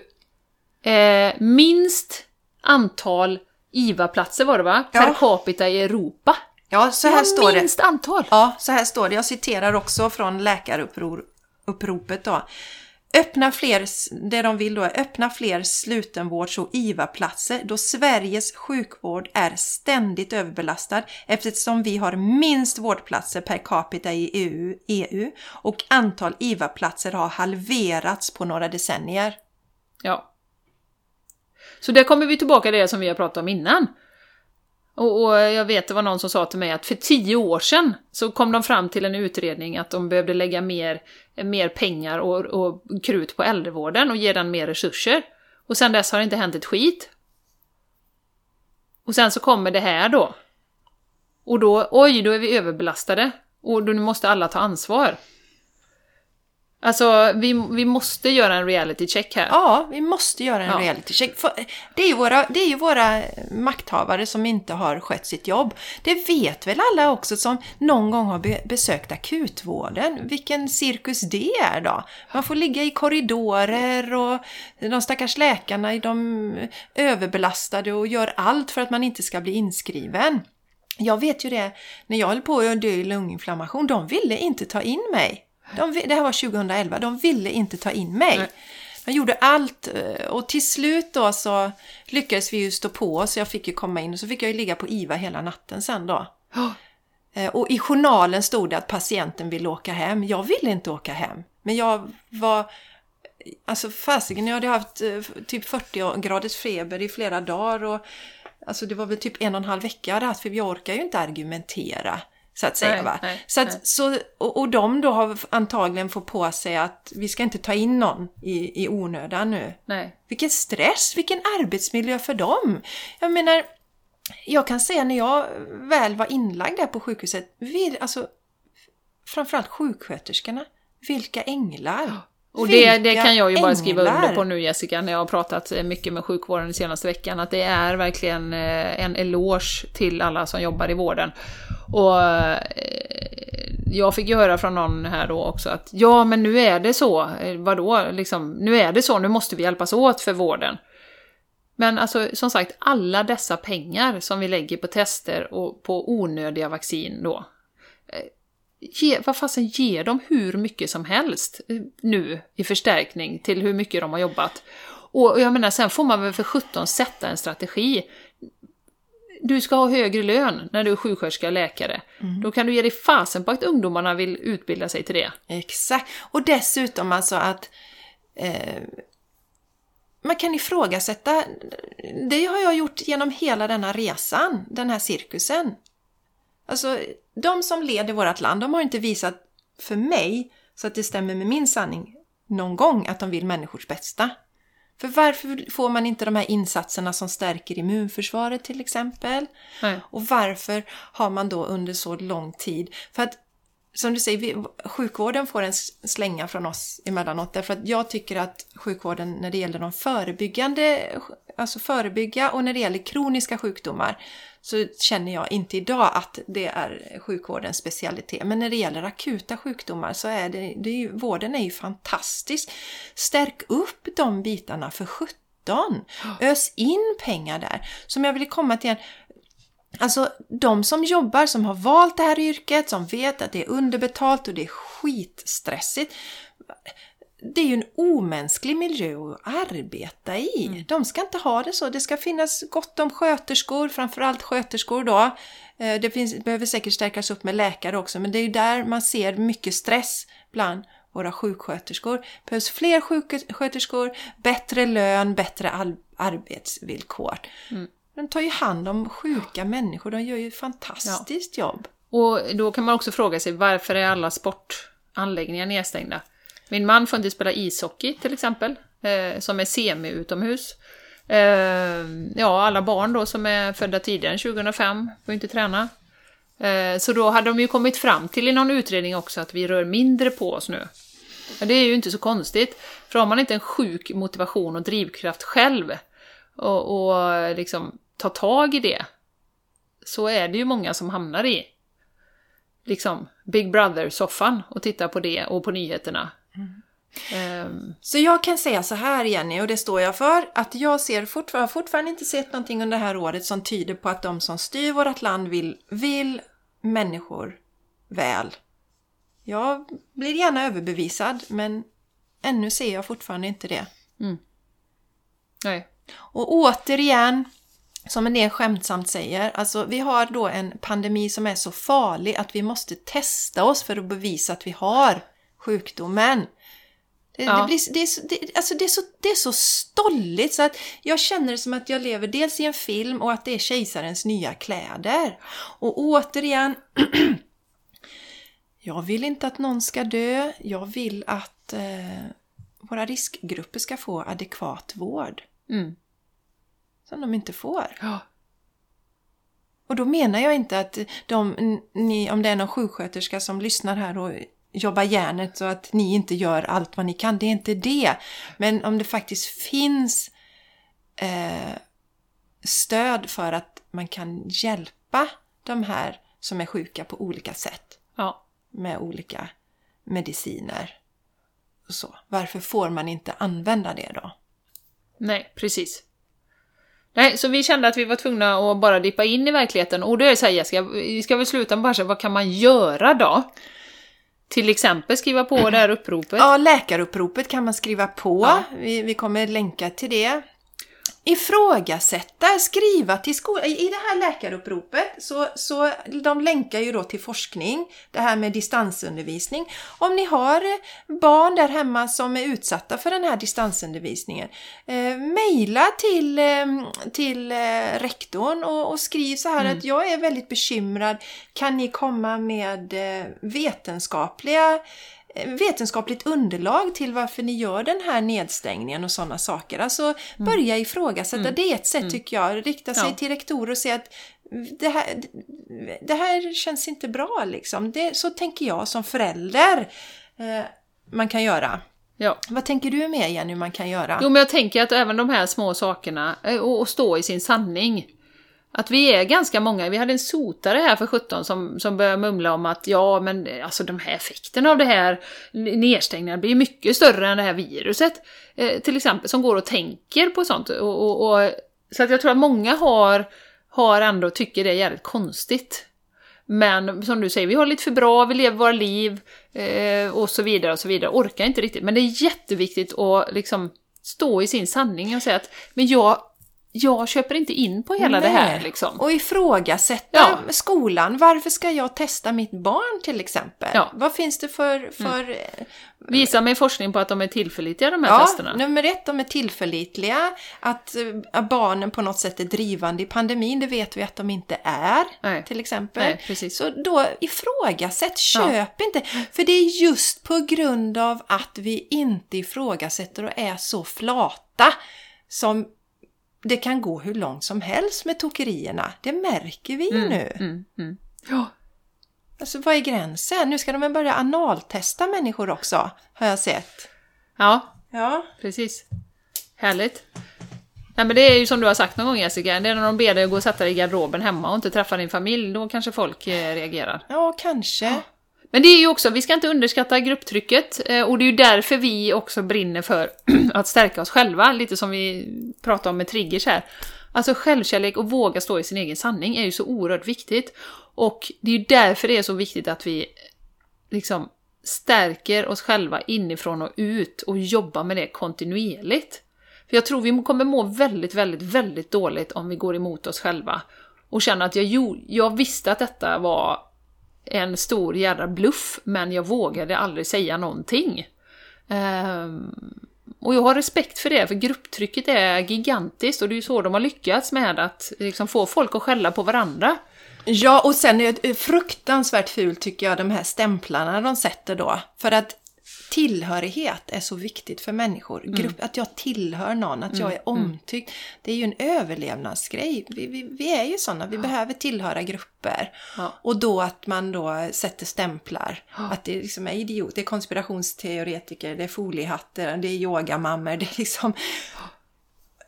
eh, minst antal IVA-platser var det va? Per Ja. capita i Europa. Ja, så här står det. minst antal. Ja, så här står det. Jag citerar också från läkaruppropet då. Öppna fler, det de vill då är öppna fler slutenvårds och IVA-platser då Sveriges sjukvård är ständigt överbelastad eftersom vi har minst vårdplatser per capita i EU, EU och antal IVA-platser har halverats på några decennier. Ja. Så där kommer vi tillbaka till det som vi har pratat om innan. Och, och jag vet det var någon som sa till mig att för tio år sedan så kom de fram till en utredning att de behövde lägga mer, mer pengar och, och krut på äldrevården och ge den mer resurser. Och sen dess har det inte hänt ett skit. Och sen så kommer det här då. Och då, oj, då är vi överbelastade. Och då måste alla ta ansvar. Alltså, vi, vi måste göra en reality check här. Ja, vi måste göra en Ja. reality check. För det, är ju våra, det är ju våra makthavare som inte har skött sitt jobb. Det vet väl alla också som någon gång har be besökt akutvården. Vilken cirkus det är då. Man får ligga i korridorer och de stackars läkarna de är överbelastade och gör allt för att man inte ska bli inskriven. Jag vet ju det, när jag höll på att dö i lunginflammation, de ville inte ta in mig. De, det här var 2011, de ville inte ta in mig. Nej. De gjorde allt eh, och till slut då så lyckades vi ju stå på oss. Jag fick ju komma in och så fick jag ju ligga på IVA hela natten sen då. Eh, Och i journalen stod det att patienten ville åka hem. Jag ville inte åka hem. Men jag var... Alltså fasiken, jag hade haft eh, typ 40 graders feber i flera dagar och alltså det var väl typ en och en halv vecka jag hade haft för jag orkar ju inte argumentera. Så att säga Nej, va. nej, så att, nej. så, och, och de då har antagligen fått på sig att vi ska inte ta in någon i, i onödan nu. Nej. Vilken stress, vilken arbetsmiljö för dem. Jag menar, jag kan säga när jag väl var inlagd där på sjukhuset, vi, alltså framförallt sjuksköterskorna, vilka änglar! Och det, det kan jag ju bara skriva under på nu Jessica, när jag har pratat eh, mycket med sjukvården den senaste veckan, att det är verkligen eh, en eloge till alla som jobbar i vården. Och eh, jag fick ju höra från någon här då också att ja, men nu är det så, vadå, liksom, nu är det så, nu måste vi hjälpas åt för vården. Men alltså, som sagt, alla dessa pengar som vi lägger på tester och på onödiga vaccin då, ge, vad fasen ger de hur mycket som helst eh, nu i förstärkning till hur mycket de har jobbat. Och jag menar, sen får man väl för 17 sätta en strategi. Du ska ha högre lön när du är sjuksköterska eller läkare. Då kan du ge dig fasen på att ungdomarna vill utbilda sig till det. Exakt. Och dessutom alltså att eh, man kan ifrågasätta, det har jag gjort genom hela denna resan, den här cirkusen. Alltså, de som leder vårt land, de har inte visat för mig, så att det stämmer med min sanning, någon gång att de vill människors bästa. För varför får man inte de här insatserna som stärker immunförsvaret till exempel? Nej. Och varför har man då under så lång tid... För att som du säger, vi, sjukvården får en slänga från oss emellanåt därför att jag tycker att sjukvården när det gäller de förebyggande, alltså förebygga och när det gäller kroniska sjukdomar så känner jag inte idag att det är sjukvårdens specialitet. Men när det gäller akuta sjukdomar så är det, det är ju, vården är ju fantastisk. Stärk upp de bitarna för 17. Ös in pengar där. Som jag ville komma till Alltså de som jobbar, som har valt det här yrket, som vet att det är underbetalt och det är skitstressigt. Det är ju en omänsklig miljö att arbeta i. Mm. De ska inte ha det så. Det ska finnas gott om sköterskor, framförallt sköterskor då. Eh, Det finns, behöver säkert stärkas upp med läkare också, men det är ju där man ser mycket stress bland våra sjuksköterskor. Det behövs fler sjuksköterskor, bättre lön, bättre arbetsvillkor. Mm. De tar ju hand om sjuka människor, de gör ju ett fantastiskt jobb. Och då kan man också fråga sig varför är alla sportanläggningar nedstängda? Min man får inte spela ishockey till exempel, eh, som är semi-utomhus. Eh, ja, alla barn då som är födda tidigare än 2005 får inte träna. Eh, så då hade de ju kommit fram till i någon utredning också att vi rör mindre på oss nu. Men det är ju inte så konstigt, för har man inte en sjuk motivation och drivkraft själv och, och liksom ta tag i det, så är det ju många som hamnar i liksom Big Brother-soffan och tittar på det och på nyheterna. Ehm, Så jag kan säga så här Jenny, och det står jag för, att jag ser fortfar- har fortfarande inte sett någonting under det här året som tyder på att de som styr vårt land vill, vill människor väl. Jag blir gärna överbevisad, men ännu ser jag fortfarande inte det. nej. Och återigen, som en del skämtsamt säger, alltså vi har då en pandemi som är så farlig att vi måste testa oss för att bevisa att vi har sjukdomen. Det, Ja. det, blir, det, är så, det, alltså det, är så, det är så stolligt så att jag känner det som att jag lever dels i en film och att det är kejsarens nya kläder. Och återigen, jag vill inte att någon ska dö. Jag vill att eh, våra riskgrupper ska få adekvat vård Mm. som de inte får. Ja. Och då menar jag inte att de, ni, om det är någon sjuksköterska som lyssnar här och jobbar järnet så att ni inte gör allt vad ni kan. Det är inte det. Men om det faktiskt finns eh, stöd för att man kan hjälpa de här som är sjuka på olika sätt ja. med olika mediciner. Och så. Varför får man inte använda det då? Nej, precis. Nej, så vi kände att vi var tvungna att bara dippa in i verkligheten. Och då är det så här, Jessica, vi ska väl sluta med bara säga, vad kan man göra då? Till exempel skriva på det här uppropet. Ja, läkaruppropet kan man skriva på. Ja. Vi, vi kommer länka till det. Ifrågasätta, skriva till skolan. I det här läkaruppropet så, så de länkar ju då till forskning, det här med distansundervisning. Om ni har barn där hemma som är utsatta för den här distansundervisningen, eh, mejla till, eh, till eh, rektorn och, och skriv så här att jag är väldigt bekymrad. Kan ni komma med eh, vetenskapliga vetenskapligt underlag till varför ni gör den här nedstängningen och sådana saker. Alltså börja ifrågasätta. Det är ett sätt tycker jag. Rikta sig Ja. till rektorer och säga att det här, det här känns inte bra liksom. Det, så tänker jag som förälder eh, man kan göra. Ja. Vad tänker du med Jenny man kan göra? Jo, men jag tänker att även de här små sakerna, eh, och, och stå i sin sanning. Att vi är ganska många, vi hade en sotare här för 17 som, som började mumla om att ja, men alltså de här effekterna av det här nedstängningen blir mycket större än det här viruset. Eh, till exempel, som går och tänker på sånt. Och, och, och, så att jag tror att många har, har ändå tycker det är jävligt konstigt. Men som du säger, vi har lite för bra, vi lever våra liv eh, och så vidare och så vidare. Orkar inte riktigt. Men det är jätteviktigt att liksom stå i sin sanning och säga att men jag, jag köper inte in på hela det här liksom. Och ifrågasätta Ja. skolan. Varför ska jag testa mitt barn till exempel? Ja. Vad finns det för... för Visa mig forskning på att de är tillförlitliga de här Ja, testerna. nummer ett, de är tillförlitliga. Att, eh, att barnen på något sätt är drivande i pandemin, det vet vi att de inte är. Nej. Till exempel. Nej, precis. Så då ifrågasätt, köp inte. För det är just på grund av att vi inte ifrågasätter och är så flata som det kan gå hur långt som helst med tokerierna. Det märker vi ju nu. Mm, mm. Ja, Alltså vad är gränsen? Nu ska de väl börja analtesta människor också, har jag sett. ja, Ja. precis. Härligt. Nej men det är ju som du har sagt någon gång Jessica, det är när de ber dig att gå och sätta dig i garderoben hemma och inte träffa din familj, då kanske folk eh, reagerar. Ja, kanske. Men det är ju också, vi ska inte underskatta grupptrycket eh, och det är ju därför vi också brinner för att stärka oss själva, lite som vi pratade om med triggers här. Alltså självkärlek och våga stå i sin egen sanning är ju så oerhört viktigt. Och det är ju därför det är så viktigt att vi liksom stärker oss själva inifrån och ut och jobbar med det kontinuerligt. För jag tror vi kommer må väldigt, väldigt, väldigt dåligt om vi går emot oss själva och känner att jag, jag visste att detta var en stor jädra bluff, men jag vågade aldrig säga någonting. Ehm, och jag har respekt för det, för grupptrycket är gigantiskt och det är ju så de har lyckats med att liksom, få folk att skälla på varandra. Ja, och sen är det fruktansvärt fult tycker jag, de här stämplarna de sätter då. För att tillhörighet är så viktigt för människor. Grupp, Att jag tillhör någon, att jag är omtyckt. Det är ju en överlevnadsgrej. Vi, vi, vi är ju sådana, vi behöver tillhöra grupper. Ja. Och då att man då sätter stämplar. Att det liksom är idiot, det är konspirationsteoretiker, det är foliehattar, det är yogamammor, det är liksom...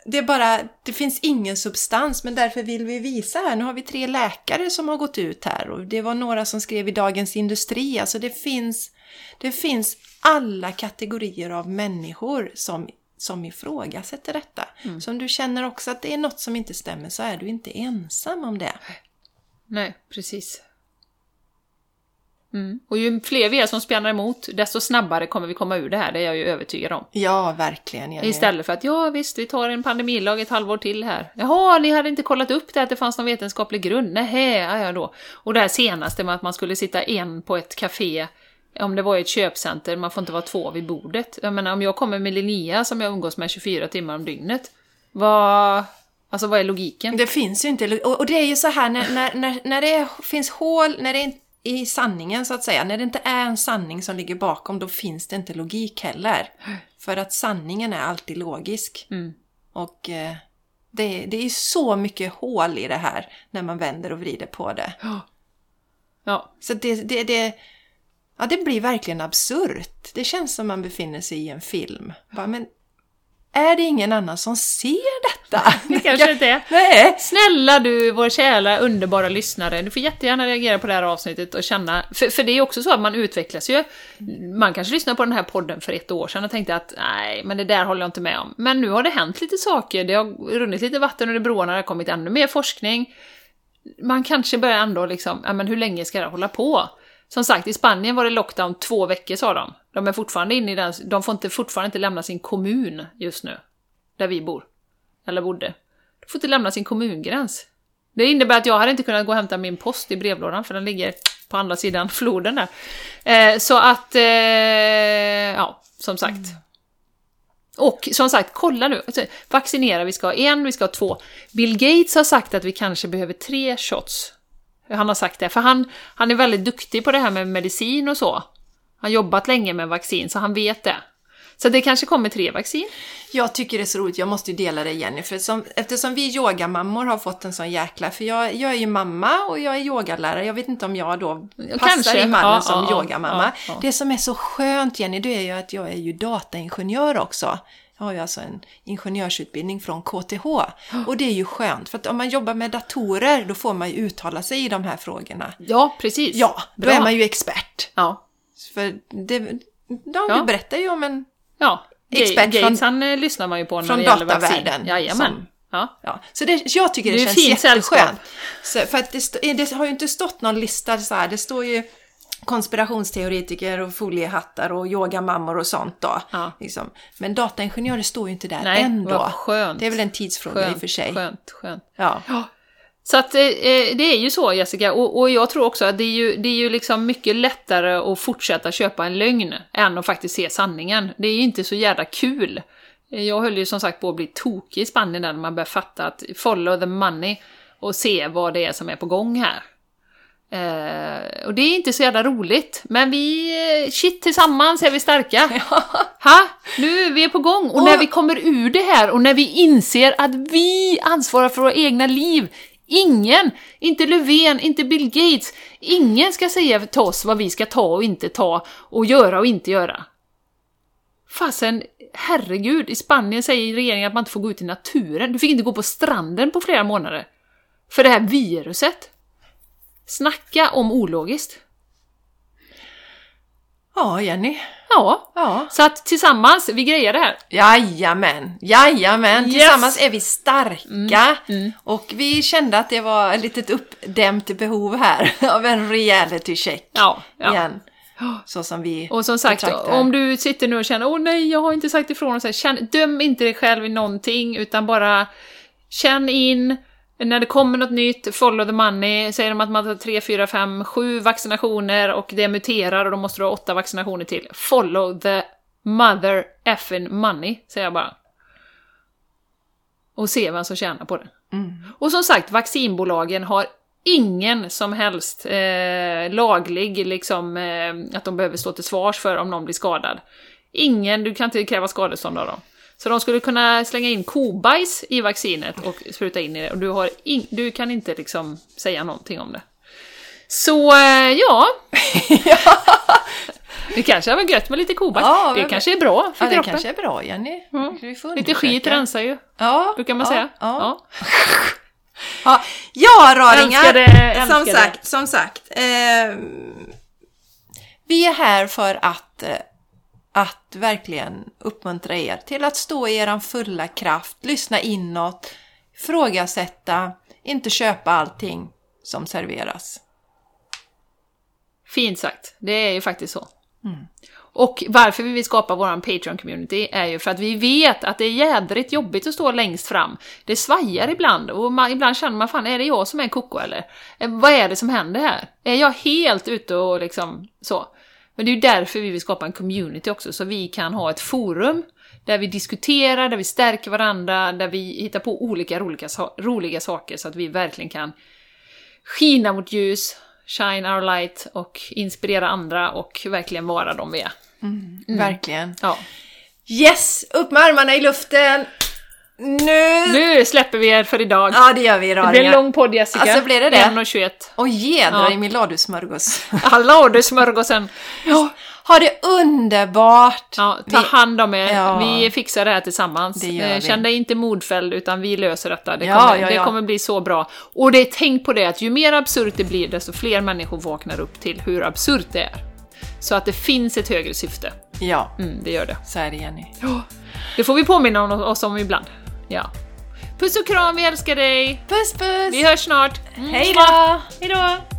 Det är bara, det finns ingen substans, men därför vill vi visa här. Nu har vi tre läkare som har gått ut här och det var några som skrev i Dagens Industri. Alltså det finns, det finns alla kategorier av människor som, som ifrågasätter detta. Så om du känner också att det är något som inte stämmer så är du inte ensam om det. Nej, precis. Mm. Och ju fler vi är som spjärnar emot, desto snabbare kommer vi komma ur det här, det är jag ju övertygad om. Ja, verkligen. Jenny. Istället för att ja visst, vi tar en pandemilag ett halvår till här. Jaha, ni hade inte kollat upp det att det fanns någon vetenskaplig grund? Nähä, ja då. Och det här senaste med att man skulle sitta en på ett café, om det var ett köpcenter, man får inte vara två vid bordet. Jag menar om jag kommer med Linnea som jag umgås med 24 timmar om dygnet, vad... Alltså vad är logiken? Det finns ju inte, och och det är ju så här när, när, när, när det är, finns hål, när det är i sanningen så att säga, när det inte är en sanning som ligger bakom, då finns det inte logik heller. För att sanningen är alltid logisk. Mm. Och eh, det, det är så mycket hål i det här när man vänder och vrider på det. Ja, Så det, det, det, ja, det blir verkligen absurt. Det känns som man befinner sig i en film. Bara, men är det ingen annan som ser detta? det kanske inte är. Nej! Snälla du, vår kära underbara lyssnare, du får jättegärna reagera på det här avsnittet och känna, för, för det är också så att man utvecklas ju. Man kanske lyssnade på den här podden för ett år sedan och tänkte att nej, men det där håller jag inte med om. Men nu har det hänt lite saker, det har runnit lite vatten under broarna, det har kommit ännu mer forskning. Man kanske börjar ändå liksom, ja men hur länge ska det hålla på? Som sagt, i Spanien var det lockdown två veckor sa de. De är fortfarande inne i den, de får inte, fortfarande inte lämna sin kommun just nu. Där vi bor. Eller bodde. De får inte lämna sin kommungräns. Det innebär att jag hade inte kunnat gå och hämta min post i brevlådan för den ligger på andra sidan floden där. Eh, så att, eh, ja, som sagt. Och som sagt, kolla nu. Alltså, vaccinera, vi ska ha en, vi ska ha två. Bill Gates har sagt att vi kanske behöver tre shots. Han har sagt det, för han, han är väldigt duktig på det här med medicin och så. Han har jobbat länge med vaccin, så han vet det. Så det kanske kommer tre vaccin. Jag tycker det är så roligt, jag måste ju dela det Jenny, för som, eftersom vi yogamammor har fått en sån jäkla, för jag, jag är ju mamma och jag är yogalärare, jag vet inte om jag då passar Kanske. i mallen Ja, som ja, yogamamma. ja, ja. Det som är så skönt Jenny, det är ju att jag är ju dataingenjör också. Jag har ju alltså en ingenjörsutbildning från KTH. Och det är ju skönt, för att om man jobbar med datorer, då får man ju uttala sig i de här frågorna. Ja, precis. Ja, då Bra. är man ju expert. Ja, För det, ja, Ja. du berättar ju om en ja. Expert Gates, från- han eh, lyssnar man ju på när från det gäller datavärlden, Jajamän. som- Ja. Ja, så det, jag tycker det, Det är känns jätteskönt. Så, för att det, det har ju inte stått någon lista så här, det står ju konspirationsteoretiker och foliehattar och yogamammor och sånt då. Ja. Liksom. Men dataingenjörer står ju inte där Nej, ändå. Det är väl en tidsfråga Skönt, i och för sig. skönt, skönt. Ja. Så att eh, eh, det är ju så Jessica, och, och jag tror också att det är ju, det är ju liksom mycket lättare att fortsätta köpa en lögn än att faktiskt se sanningen. Det är ju inte så jävla kul. Jag höll ju som sagt på att bli tokig i Spanien när man började fatta att follow the money och se vad det är som är på gång här. Eh, och det är inte så jävla roligt, men vi, eh, shit, tillsammans är vi starka. Ha? Nu, vi är på gång. Och när Och- vi kommer ur det här och när vi inser att vi ansvarar för våra egna liv. Ingen, inte Löfven, inte Bill Gates, ingen ska säga till oss vad vi ska ta och inte ta och göra och inte göra. Fasen, herregud, i Spanien säger regeringen att man inte får gå ut i naturen. Du fick inte gå på stranden på flera månader. För det här viruset. Snacka om ologiskt. ja, Jenny. Ja, Ja. så att tillsammans, vi grejar det här. Jajamän, jajamän. Yes. Tillsammans är vi starka. Och vi kände att det var ett litet uppdämt behov här av en reality check Ja, ja. igen. Så som vi Och som sagt, betraktar. om du sitter nu och känner åh nej, jag har inte sagt ifrån, och så här, känn, döm inte dig själv i någonting, utan bara känn in, när det kommer något nytt, follow the money, säger de att man tar 3, 4, 5, 7 vaccinationer och det muterar och då måste du ha 8 vaccinationer till. Follow the mother effing money, säger jag bara. Och se vem som tjänar på det. Och som sagt, vaccinbolagen har ingen som helst eh, laglig, liksom, eh, att de behöver stå till svars för om någon blir skadad. Ingen, du kan inte kräva skadestånd av dem. Så de skulle kunna slänga in kobajs i vaccinet och spruta in i det, och du, har in, du kan inte liksom säga någonting om det. Så, eh, ja. Det kanske var gött med lite kobajs. Ja, det kanske är bra för Ja, det kroppen. kanske är bra, Jenny. Mm. Lite skit rensar ju, Ja, brukar man ja, säga. Ja, ja. ja raringar! Älskade, älskade. Som sagt, som sagt. Eh, vi är här för att, eh, att verkligen uppmuntra er till att stå i er fulla kraft, lyssna inåt, ifrågasätta, inte köpa allting som serveras. Fint sagt. Det är ju faktiskt så. Och varför vi vill skapa vår Patreon-community är ju för att vi vet att det är jädrigt jobbigt att stå längst fram. Det svajar ibland och man, ibland känner man fan, är det jag som är koko eller? Eh, Vad är det som händer här? Är jag helt ute och liksom så? Men det är ju därför vi vill skapa en community också, så vi kan ha ett forum där vi diskuterar, där vi stärker varandra, där vi hittar på olika roliga, roliga saker så att vi verkligen kan skina vårt ljus, shine our light och inspirera andra och verkligen vara de vi är. Verkligen. Ja. Yes! Upp med armarna i luften! Nu! Nu släpper vi er för idag. Ja, det gör vi det blir en raringar. lång podd Jessica. Alltså, blir det det? 1.21. Och jädrar Ja. i min ladusmörgås. Alla order smörgåsen. Ja, ha det underbart! Ja, ta Vi- hand om er. Ja. Vi fixar det här tillsammans. Det Eh. Känn dig inte modfälld, utan vi löser detta. Det kommer, ja, det kommer bli så bra. Och det tänk på det att ju mer absurt det blir, desto fler människor vaknar upp till hur absurt det är. Så att det finns ett högre syfte. Ja, Mm, det gör det. så är det Jenny. Det får vi påminna oss om ibland. Ja. Puss och kram, vi älskar dig! Puss puss! Vi hörs snart! Hej då! Hej då!